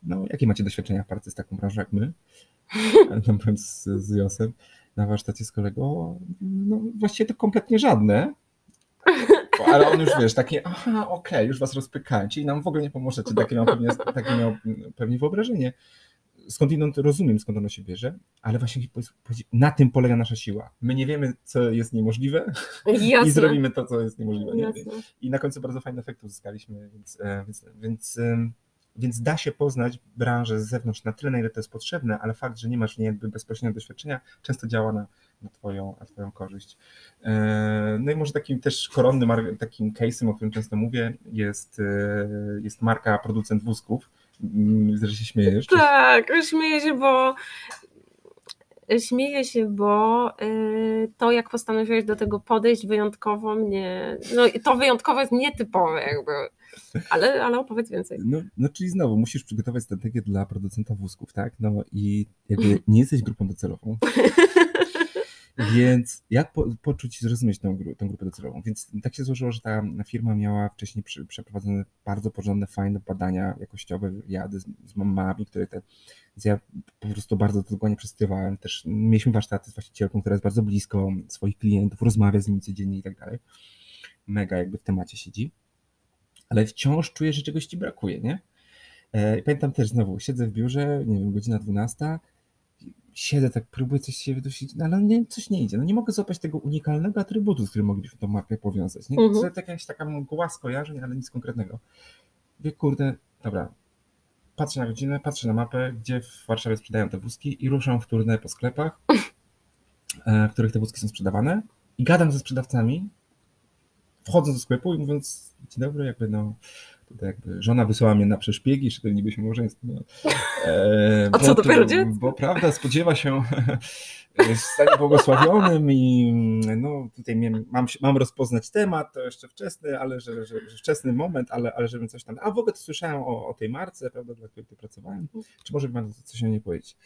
no jakie macie doświadczenia w pracy z taką branżą jak my? Tam byłem z, z Josem na warsztacie z kolegą, no właściwie to kompletnie żadne, ale on już wiesz, takie, aha, okej, okay, już was rozpykałem, czyli nam w ogóle nie pomożecie, takie miał pewnie, takie miał pewnie wyobrażenie. Skądinąd rozumiem, skąd ono się bierze, ale właśnie na tym polega nasza siła. My nie wiemy, co jest niemożliwe Jasne. i zrobimy to, co jest niemożliwe. Nie? I na końcu bardzo fajny efekt uzyskaliśmy, więc, e, więc, więc więc da się poznać branżę z zewnątrz na tyle, na ile to jest potrzebne, ale fakt, że nie masz w niej jakby bezpośredniego doświadczenia, często działa na, na, twoją, na twoją korzyść. E, no i może takim też koronnym takim case'em, o którym często mówię, jest, e, jest marka producent wózków. Mm, że się śmiejesz. Tak, śmieję się, bo śmieję się, bo e, to, jak postanowiłeś do tego podejść, wyjątkowo mnie. No to wyjątkowo jest nietypowe, jakby. Ale, ale opowiedz więcej. No, no, czyli znowu musisz przygotować strategię dla producenta wózków, tak? No i jakby nie jesteś grupą docelową. Więc jak po, poczuć i zrozumieć tą, tą grupę docelową? Więc tak się złożyło, że ta firma miała wcześniej przy, przeprowadzone bardzo porządne, fajne badania jakościowe, jady z, z mamami, które te. Ja po prostu bardzo dokładnie przestywałem. Też mieliśmy warsztaty z właścicielką, która jest bardzo blisko swoich klientów, rozmawia z nimi codziennie i tak dalej. Mega jakby w temacie siedzi ale wciąż czuję, że czegoś ci brakuje, nie? E, pamiętam też znowu, siedzę w biurze, nie wiem, godzina 12, siedzę tak, próbuję coś się wydusić, no ale nie, coś nie idzie. No nie mogę złapać tego unikalnego atrybutu, z którym moglibyśmy tą mapę powiązać. Nie? Mhm. To jest jakaś taka mgła skojarzeń, ale nic konkretnego. Wie, kurde, dobra, patrzę na godzinę, patrzę na mapę, gdzie w Warszawie sprzedają te wózki i ruszam w turnę po sklepach, e, w których te wózki są sprzedawane i gadam ze sprzedawcami wchodzę do sklepu i mówiąc, dzień dobry, jakby no, tutaj jakby żona wysłała mnie na przeszpiegi, że niby się małżeństwo. No. E, A co dopiero dziecko? Bo prawda spodziewa się w stanie błogosławionym i no tutaj mam, mam rozpoznać temat, to jeszcze wczesny, ale że, że, że wczesny moment, ale, ale żebym coś tam. A w ogóle to słyszałem o, o tej marce, prawda, dla której tu pracowałem. Czy może by pan coś o niej powiedzieć?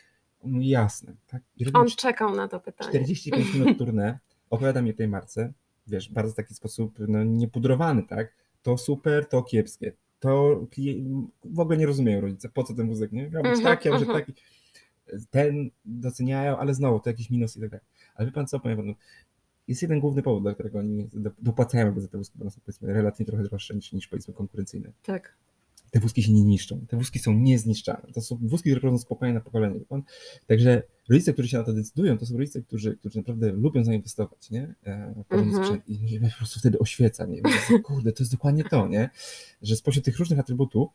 No jasne, tak. On czekał na to pytanie. 45 minut turne, opowiada mi o tej marce, wiesz, bardzo taki sposób no, niepudrowany, tak? To super, to kiepskie. To w ogóle nie rozumieją rodzice, po co ten wózek, nie? Miał być taki, a taki ten doceniają, ale znowu to jakiś minus i tak dalej. Ale wie pan co, powiem panu, jest jeden główny powód, dla którego oni dopłacają za te wózki, bo one są powiedzmy relatywnie trochę droższe niż, niż powiedzmy konkurencyjne. Tak. Te wózki się nie niszczą. Te wózki są niezniszczalne. To są wózki, które prowadzą spokojnie na pokolenie. Także rodzice, którzy się na to decydują, to są rodzice, którzy, którzy naprawdę lubią zainwestować, nie? E, mhm. I po prostu wtedy oświeca mnie. Kurde, to jest dokładnie to, nie? Że spośród tych różnych atrybutów,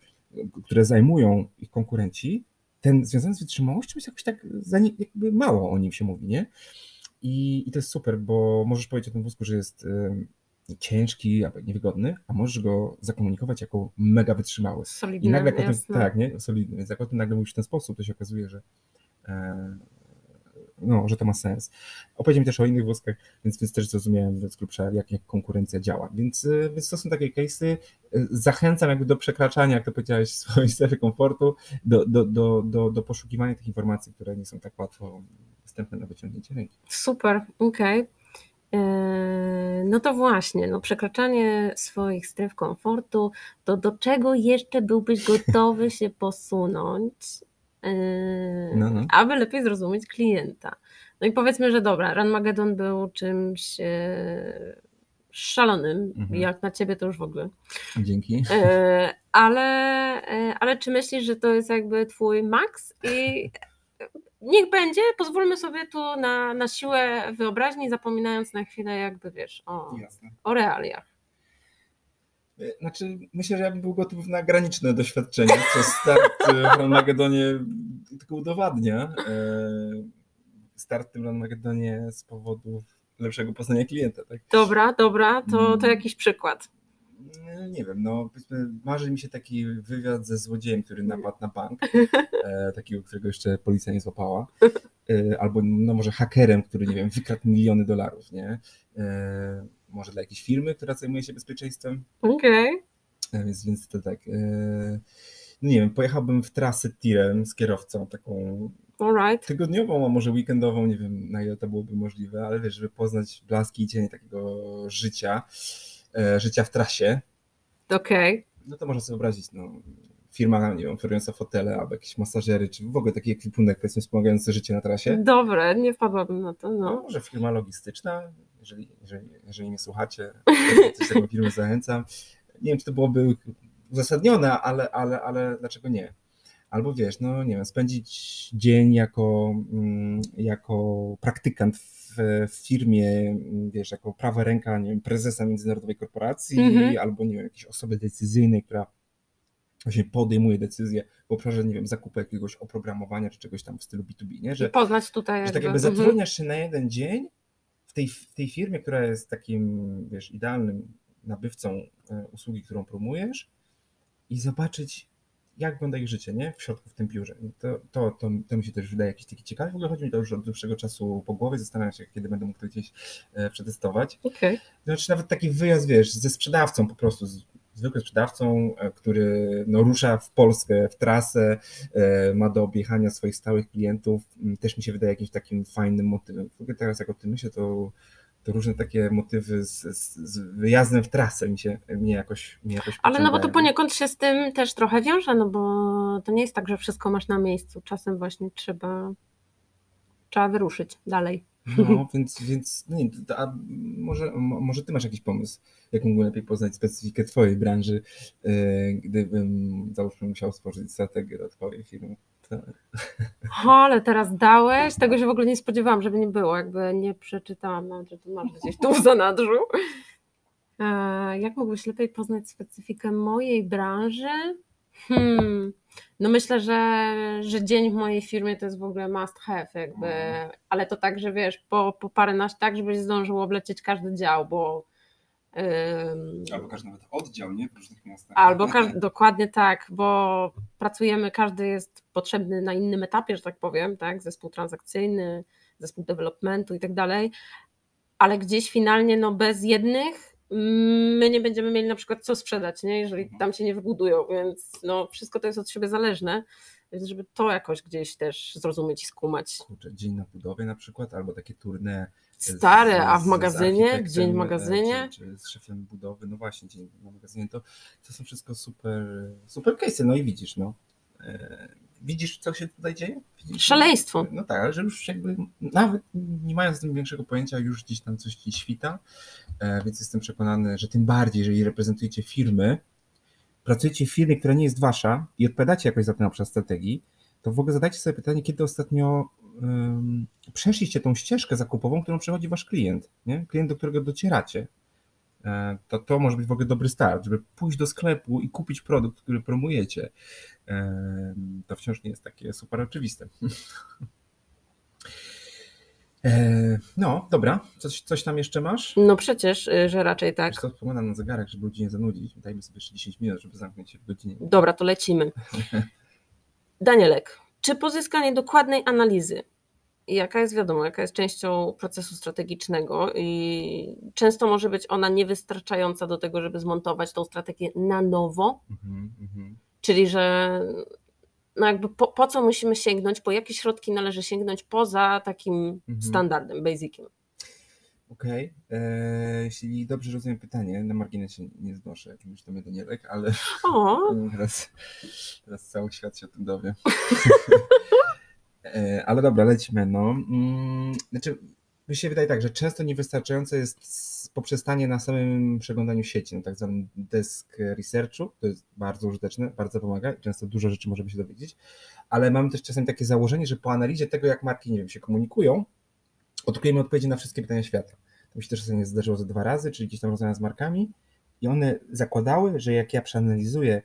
które zajmują ich konkurenci, ten związany z wytrzymałością jest jakoś tak nie, jakby mało o nim się mówi, nie? I, I to jest super, bo możesz powiedzieć o tym wózku, że jest ciężki albo niewygodny, a możesz go zakomunikować jako mega wytrzymały. Solidny, I nagle jak o tym, tak, nie? Solidny. Więc jak o tym nagle mówisz w ten sposób, to się okazuje, że e, no, że to ma sens. Opowiedziałem też o innych wózkach, więc, więc też zrozumiałem mówiąc grubsza, jak, jak konkurencja działa. Więc, y, więc to są takie case'y. Y, zachęcam jakby do przekraczania, jak to powiedziałeś, swojej strefy komfortu, do, do, do, do, do poszukiwania tych informacji, które nie są tak łatwo dostępne na wyciągnięcie ręki. Super, okej. Okay. E, no to właśnie, no przekraczanie swoich stref komfortu, to do czego jeszcze byłbyś gotowy się posunąć, no, no. aby lepiej zrozumieć klienta. No i powiedzmy, że dobra, Run Magedon był czymś e, szalonym, mhm. jak na ciebie to już w ogóle. Dzięki. Ale, ale czy myślisz, że to jest jakby twój maks i niech będzie, pozwólmy sobie tu na, na siłę wyobraźni, zapominając na chwilę jakby wiesz o, o realiach. Znaczy, myślę, że ja bym był gotów na graniczne doświadczenie, co start w Ranmagedonie tylko udowadnia. E, start w tym Ranmagedonie z powodu lepszego poznania klienta. Tak? Dobra, dobra, to, to mm. jakiś przykład. Nie wiem, no powiedzmy, marzy mi się taki wywiad ze złodziejem, który napadł na bank, e, takiego, którego jeszcze policja nie złapała, e, albo no może hakerem, który, nie wiem, wykradł miliony dolarów, nie? E, może dla jakiejś firmy, która zajmuje się bezpieczeństwem. Okej. Okay. Więc, więc to tak. E, no nie wiem, pojechałbym w trasę tirem z kierowcą taką Alright. tygodniową, a może weekendową, nie wiem na ile to byłoby możliwe, ale wiesz, żeby poznać blaski i cienie takiego życia, e, życia w trasie. Okej. Okay. No to można sobie wyobrazić, no, firma, nie wiem, oferująca fotele albo jakieś masażery, czy w ogóle taki ekwipunek, powiedzmy, wspomagający życie na trasie. Dobre, nie wpadłabym na to, no. no może firma logistyczna, jeżeli, jeżeli, jeżeli mnie słuchacie, to taką firmę zachęcam. Nie wiem, czy to byłoby uzasadnione, ale, ale, ale dlaczego nie? Albo wiesz, no nie wiem, spędzić dzień jako, mm, jako praktykant w, w firmie, wiesz, jako prawa ręka, nie wiem, prezesa międzynarodowej korporacji, mhm. albo nie wiem, jakiejś osoby decyzyjnej, która właśnie podejmuje decyzję w obszarze, nie wiem, zakupu jakiegoś oprogramowania czy czegoś tam w stylu B2B, nie? Że, poznać tutaj. Że tak jakby mhm. zatrudniasz się na jeden dzień w tej, w tej firmie, która jest takim, wiesz, idealnym nabywcą e, usługi, którą promujesz i zobaczyć, jak wygląda ich życie, nie? W środku, w tym biurze. To, to, to, to mi się też wydaje jakiś taki ciekawy. W ogóle chodzi mi to już od dłuższego czasu po głowie, zastanawiam się, kiedy będę mógł to gdzieś e, przetestować. Okay. Znaczy nawet taki wyjazd, wiesz, ze sprzedawcą po prostu, z, zwykłym sprzedawcą, e, który no, rusza w Polskę, w trasę, e, ma do objechania swoich stałych klientów, mm, też mi się wydaje jakimś takim fajnym motywem. W ogóle teraz jak o tym myślę, to, to różne takie motywy z, z, z wyjazdem w trasę mi się mnie jakoś, mnie jakoś Ale no bo to poniekąd się z tym też trochę wiąże, no bo to nie jest tak, że wszystko masz na miejscu. Czasem właśnie trzeba, trzeba wyruszyć dalej. No, więc, więc no nie, a może, może ty masz jakiś pomysł, jak mógłbym lepiej poznać specyfikę twojej branży, yy, gdybym, załóżmy, musiał stworzyć strategię dla twojej firmy. O, ale teraz dałeś, tego się w ogóle nie spodziewałam, żeby nie było, jakby nie przeczytałam nawet, że to masz gdzieś tu w zanadrzu. E, jak mógłbyś lepiej poznać specyfikę mojej branży? Hmm. No myślę, że, że dzień w mojej firmie to jest w ogóle must have, jakby, ale to tak, że wiesz, po, po parę naś tak, żebyś zdążył oblecieć każdy dział, bo Albo każdy nawet oddział, nie? W różnych miastach. Albo każdy, dokładnie tak, bo pracujemy, każdy jest potrzebny na innym etapie, że tak powiem, tak? Zespół transakcyjny, zespół developmentu i tak dalej, ale gdzieś finalnie no bez jednych my nie będziemy mieli na przykład co sprzedać, nie? jeżeli mhm. tam się nie wybudują, więc no, wszystko to jest od siebie zależne, więc żeby to jakoś gdzieś też zrozumieć i skumać. Kurczę, dzień na budowie na przykład, albo takie turne Stare, a w magazynie? Dzień w e, magazynie? Czy, czy, z szefem budowy, no właśnie, dzień w magazynie, to, to są wszystko super, super case'y, no i widzisz, no. E, widzisz, co się tutaj dzieje? Widzisz, Szaleństwo. No tak, ale że już jakby nawet nie mając tym większego pojęcia, już gdzieś tam coś ci świta, e, więc jestem przekonany, że tym bardziej, jeżeli reprezentujecie firmy, pracujecie w firmie, która nie jest wasza i odpowiadacie jakoś za ten obszar strategii, to w ogóle zadajcie sobie pytanie, kiedy ostatnio um, przeszliście tą ścieżkę zakupową, którą przechodzi wasz klient, nie? klient, do którego docieracie. E, to to może być w ogóle dobry start, żeby pójść do sklepu i kupić produkt, który promujecie. E, to wciąż nie jest takie super oczywiste. E, no, dobra. Coś, coś tam jeszcze masz? No przecież, y, że raczej tak. Wiesz co, spoglądam na zegarek, żeby ludzi nie zanudzić. Dajmy sobie jeszcze 10 minut, żeby zamknąć się w godzinie. Dobra, to lecimy. Danielek, czy pozyskanie dokładnej analizy, jaka jest wiadomo, jaka jest częścią procesu strategicznego i często może być ona niewystarczająca do tego, żeby zmontować tą strategię na nowo, mm -hmm. czyli że no jakby po, po, co musimy sięgnąć, po jakie środki należy sięgnąć poza takim -hmm. standardem, basiciem. Okej, okay. E, jeśli dobrze rozumiem pytanie, na marginesie nie znoszę, jakimś to mnie Danielek, ale o. teraz, teraz cały świat się o tym dowie. E, ale dobra, lecimy. No. Mm, znaczy, mi się wydaje tak, że często niewystarczające jest poprzestanie na samym przeglądaniu sieci, na tak zwanym desk researchu. To jest bardzo użyteczne, bardzo pomaga. Często dużo rzeczy możemy się dowiedzieć, ale mamy też czasem takie założenie, że po analizie tego, jak marki nie wiem, się komunikują, odkryjemy odpowiedzi na wszystkie pytania świata. To mi się też czasem zdarzyło ze dwa razy, czyli gdzieś tam rozmawiam z markami i one zakładały, że jak ja przeanalizuję,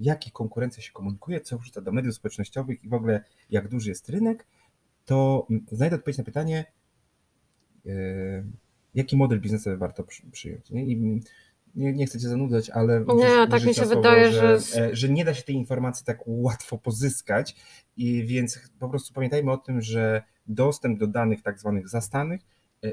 jaki konkurencja się komunikuje, co wrzuca do mediów społecznościowych i w ogóle jak duży jest rynek, to znajdę odpowiedź na pytanie, yy, jaki model biznesowy warto przyjąć. Nie? I nie, nie chcę cię zanudzać, ale nie, tak mi się słowo, wydaje, że, że, e, że nie da się tej informacji tak łatwo pozyskać i więc po prostu pamiętajmy o tym, że dostęp do danych tak zwanych zastanych e,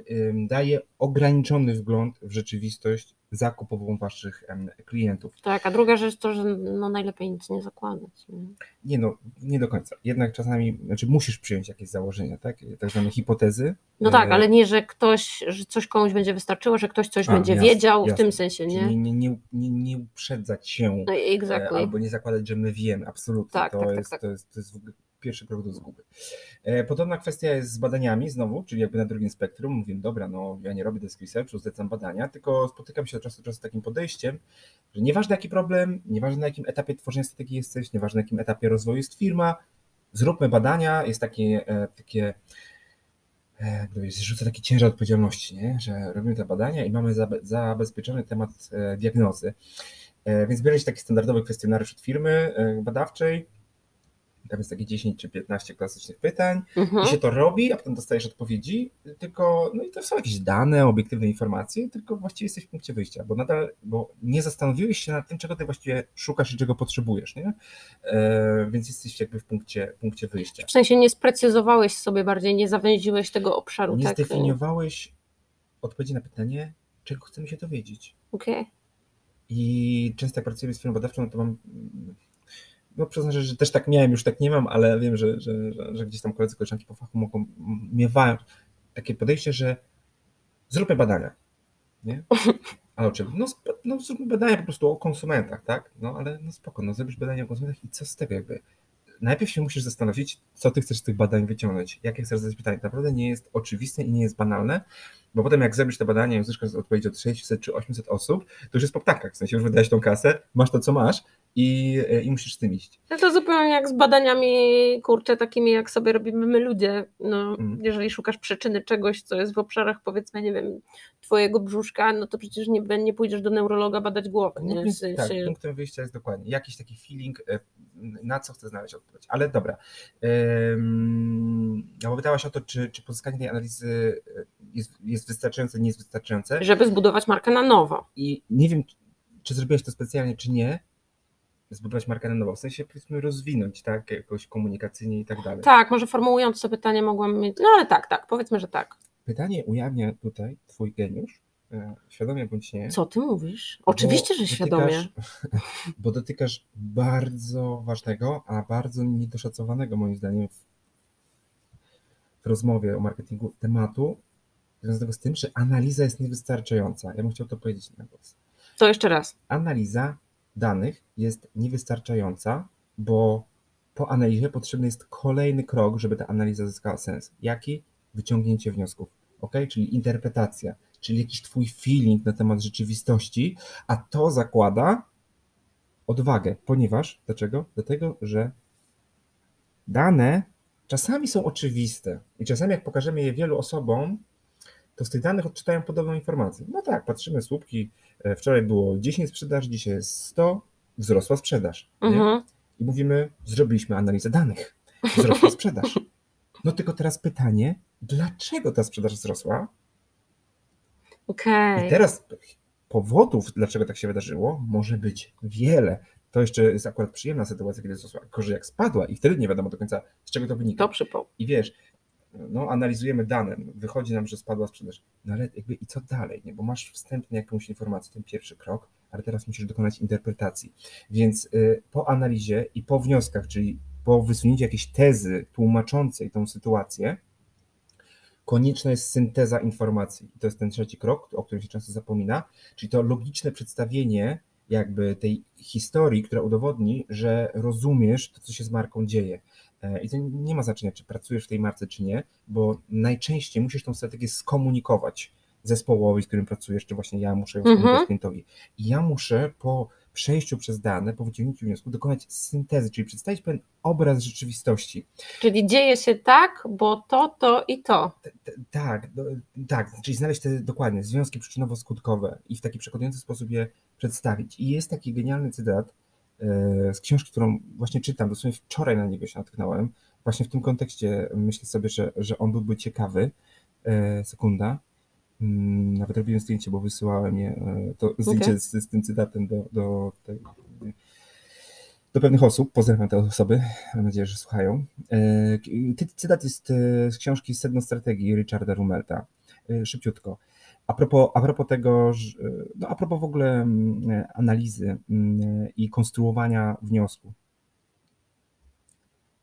daje ograniczony wgląd w rzeczywistość zakupową waszych klientów. Tak, a druga rzecz to, że no najlepiej nic nie zakładać. Nie? nie no, nie do końca. Jednak czasami, znaczy musisz przyjąć jakieś założenia, tak? Tak zwane hipotezy. No tak, e, ale nie, że ktoś, że coś komuś będzie wystarczyło, że ktoś coś a, będzie jasne, wiedział jasne. w tym sensie, nie? Czyli nie, nie, nie, nie uprzedzać się no, exactly. albo nie zakładać, że my wiemy, absolutnie. Tak, to, tak, tak jest, tak, tak. To, jest, to jest w ogóle pierwszy krok do zguby. E, podobna kwestia jest z badaniami znowu, czyli jakby na drugim spektrum. Mówię, dobra, no ja nie robię desk researchu, zlecam badania, tylko spotykam się od czasu do czasu z takim podejściem, że nieważne jaki problem, nieważne na jakim etapie tworzenia strategii jesteś, nieważne na jakim etapie rozwoju jest firma, zróbmy badania, jest takie, e, takie zrzuca taki ciężar odpowiedzialności, nie? że robimy te badania i mamy zabezpieczony temat e, diagnozy. Więc bierze się taki standardowy kwestionariusz od firmy badawczej, tam jest takie 10 czy 15 klasycznych pytań mhm. i się to robi, a potem dostajesz odpowiedzi, tylko, no i to są jakieś dane, obiektywne informacje, tylko właściwie jesteś w punkcie wyjścia, bo nadal, bo nie zastanowiłeś się nad tym, czego ty właściwie szukasz i czego potrzebujesz, nie? E, więc jesteś jakby w punkcie, punkcie wyjścia. W sensie nie sprecyzowałeś sobie bardziej, nie zawęziłeś tego obszaru. Nie tak? zdefiniowałeś odpowiedzi na pytanie, czego chcemy się dowiedzieć. Okej. Okay. I często jak pracuję z firmą badawczą, no to mam no przyznam, że, też tak miałem, już tak nie mam, ale wiem, że, że, że, że gdzieś tam koledzy, koleżanki po fachu mogą, miewają takie podejście, że zróbmy badania, nie? Ale o czym? No, no zróbmy badania po prostu o konsumentach, tak? No ale no spoko, no zrobisz badania o konsumentach i co z tego jakby? Najpierw się musisz zastanowić, co ty chcesz z tych badań wyciągnąć, jakie chcesz zadać pytanie. Naprawdę nie jest oczywiste i nie jest banalne, bo potem jak zrobisz te badania i uzyskasz odpowiedź od 600 czy 800 osób, to już jest po ptakach, w sensie już wydałeś tą kasę, masz to, co masz i, e, i musisz z tym iść. No to zupełnie jak z badaniami, kurczę, takimi jak sobie robimy my ludzie. No, mm. Jeżeli szukasz przyczyny czegoś, co jest w obszarach, powiedzmy, nie wiem, twojego brzuszka, no to przecież nie, nie pójdziesz do neurologa badać głowy. Nie? Sensie... Tak, punktem wyjścia jest dokładnie jakiś taki feeling, e, na co chcę znaleźć odpowiedź. Ale dobra. Ja pytałaś o to, czy, czy pozyskanie tej analizy e, jest, jest wystarczające, nie jest wystarczające. Żeby zbudować markę na nowo. I nie wiem, czy zrobiłeś to specjalnie, czy nie, zbudować markę na nowo, w sensie powiedzmy rozwinąć, tak, jakoś komunikacyjnie i tak dalej. Tak, może formułując to pytanie mogłam mieć, no ale tak, tak, powiedzmy, że tak. Pytanie ujawnia tutaj twój geniusz, e, świadomie bądź nie. Co ty mówisz? Oczywiście, że świadomie. Bo dotykasz bardzo ważnego, a bardzo niedoszacowanego moim zdaniem w, w rozmowie o marketingu tematu, związanego z tym, że analiza jest niewystarczająca. Ja bym chciał to powiedzieć na głos. To jeszcze raz. Analiza danych jest niewystarczająca, bo po analizie potrzebny jest kolejny krok, żeby ta analiza zyskała sens. Jaki? Wyciągnięcie wniosków, ok? Czyli interpretacja, czyli jakiś twój feeling na temat rzeczywistości, a to zakłada odwagę, ponieważ, dlaczego? Dlatego, że dane czasami są oczywiste i czasami jak pokażemy je wielu osobom, to z tych danych odczytają podobną informację. No tak, patrzymy słupki, e, wczoraj było 10 sprzedaży, dzisiaj jest 100, wzrosła sprzedaż. Mhm. I mówimy, zrobiliśmy analizę danych, wzrosła sprzedaż. No tylko teraz pytanie, dlaczego ta sprzedaż wzrosła? Okay. I teraz powodów, dlaczego tak się wydarzyło, może być wiele. To jeszcze jest akurat przyjemna sytuacja, kiedy wzrosła. Gorzej jak spadła i wtedy nie wiadomo do końca, z czego to wynika. To przypał. I wiesz, no, analizujemy dane, wychodzi nam, że spadła sprzedaż, no ale jakby i co dalej, nie? bo masz wstępnie jakąś informację, ten pierwszy krok, ale teraz musisz dokonać interpretacji. Więc y, po analizie i po wnioskach, czyli po wysunięciu jakiejś tezy tłumaczącej tą sytuację, konieczna jest synteza informacji. I to jest ten trzeci krok, o którym się często zapomina, czyli to logiczne przedstawienie jakby tej historii, która udowodni, że rozumiesz to, co się z marką dzieje. E, I to nie ma znaczenia, czy pracujesz w tej marce, czy nie, bo najczęściej musisz tą strategię skomunikować zespołowi, z którym pracujesz, czy właśnie ja muszę ją skomunikować mhm. klientowi. I ja muszę po przejściu przez dane, po wyciągnięciu wniosku, dokonać syntezy, czyli przedstawić pewien obraz rzeczywistości. Czyli dzieje się tak, bo to, to i to. Tak, tak, czyli znaleźć te dokładnie związki przyczynowo-skutkowe i w taki przekonujący sposób je przedstawić. I jest taki genialny cytat z książki, którą właśnie czytam, dosłownie wczoraj na niego się natknąłem. Właśnie w tym kontekście myślę sobie, że, że on byłby ciekawy. E, sekunda. Mm, nawet robiłem zdjęcie, bo wysyłałem je, e, to zdjęcie okay. z, z, tym cytatem do, do, tej, do pewnych osób. Pozdrawiam te osoby, mam nadzieję, że słuchają. Cytat jest z książki Sedno Strategii Richarda Rumelta. Szybciutko. A propos, a propos tego, no a propos w ogóle mm, analizy mm, i konstruowania wniosku.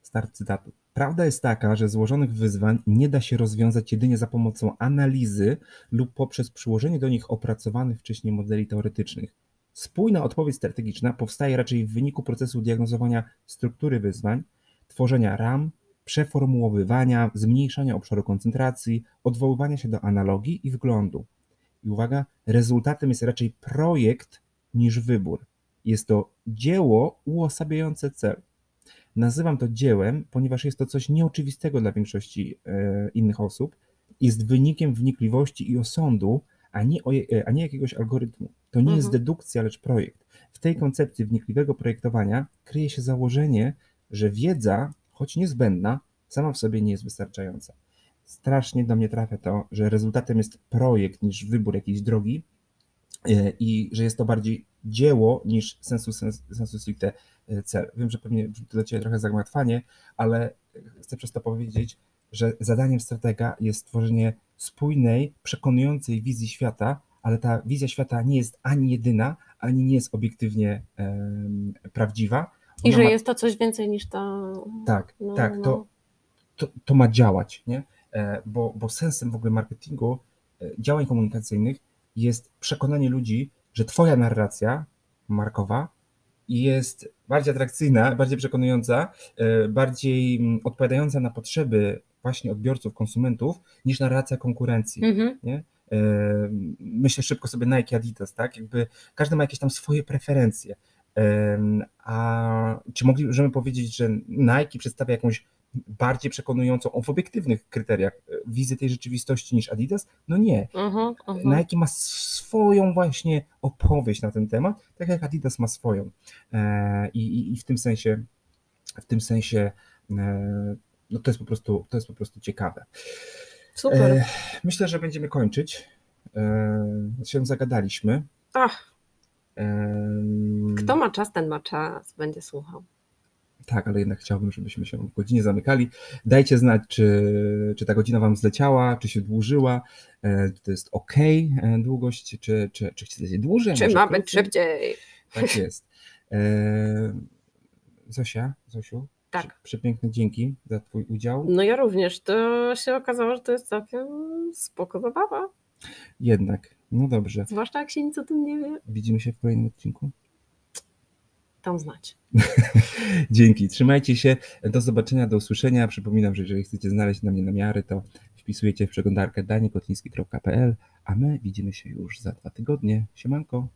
Start cytatu. Prawda jest taka, że złożonych wyzwań nie da się rozwiązać jedynie za pomocą analizy lub poprzez przyłożenie do nich opracowanych wcześniej modeli teoretycznych. Spójna odpowiedź strategiczna powstaje raczej w wyniku procesu diagnozowania struktury wyzwań, tworzenia ram, przeformułowywania, zmniejszania obszaru koncentracji, odwoływania się do analogii i wglądu. I uwaga, rezultatem jest raczej projekt niż wybór. Jest to dzieło uosabiające cel. Nazywam to dziełem, ponieważ jest to coś nieoczywistego dla większości e, innych osób. Jest wynikiem wnikliwości i osądu, a nie, o, e, a nie jakiegoś algorytmu. To nie mhm. jest dedukcja, lecz projekt. W tej koncepcji wnikliwego projektowania kryje się założenie, że wiedza, choć niezbędna, sama w sobie nie jest wystarczająca strasznie do mnie trafia to, że rezultatem jest projekt niż wybór jakiejś drogi e, i że jest to bardziej dzieło niż sensu, sensu stricte e, cel. Wiem, że pewnie to dla Ciebie trochę zagmatwanie, ale chcę przez to powiedzieć, że zadaniem stratega jest stworzenie spójnej, przekonującej wizji świata, ale ta wizja świata nie jest ani jedyna, ani nie jest obiektywnie um, prawdziwa. I że ma... jest to coś więcej niż to. Tak, no, tak, no. To, to, to ma działać, nie? E, bo, bo sensem w ogóle marketingu, e, działań komunikacyjnych jest przekonanie ludzi, że Twoja narracja markowa jest bardziej atrakcyjna, bardziej przekonująca, e, bardziej mm, odpowiadająca na potrzeby właśnie odbiorców, konsumentów, niż narracja konkurencji. Mhm. Nie? Myślę szybko sobie Nike, Adidas, tak? Jakby każdy ma jakieś tam swoje preferencje, A czy moglibyśmy powiedzieć, że Nike przedstawia jakąś bardziej przekonującą w obiektywnych kryteriach e, wizję tej rzeczywistości niż Adidas? No nie. Uh -huh, uh -huh. Nike ma swoją właśnie opowieść na ten temat, tak jak Adidas ma swoją. E, I, i, i w tym sensie, w tym sensie e, no to jest po prostu, to jest po prostu ciekawe. Super. Myślę, że będziemy kończyć. Się zagadaliśmy. Ach. Kto ma czas, ten ma czas, będzie słuchał. Tak, ale jednak chciałbym, żebyśmy się w godzinie zamykali. Dajcie znać, czy, czy ta godzina Wam zleciała, czy się dłużyła, e, to jest ok e, długość, czy, czy, czy chcecie dłużej. Czy ma być szybciej. Tak jest. E, Zosia, Zosiu, tak. Przepiękne dzięki za Twój udział. No ja również. To się okazało, że to jest całkiem spoko zabawa. Jednak. No dobrze. Zwłaszcza jak się nic o tym nie wie. Widzimy się w kolejnym odcinku. Tam znać. Dzięki. Trzymajcie się. Do zobaczenia, do usłyszenia. Przypominam, że jeżeli chcecie znaleźć na mnie namiary, to wpisujecie w przeglądarkę danikotliński.pl, a my widzimy się już za dwa tygodnie. Siemanko.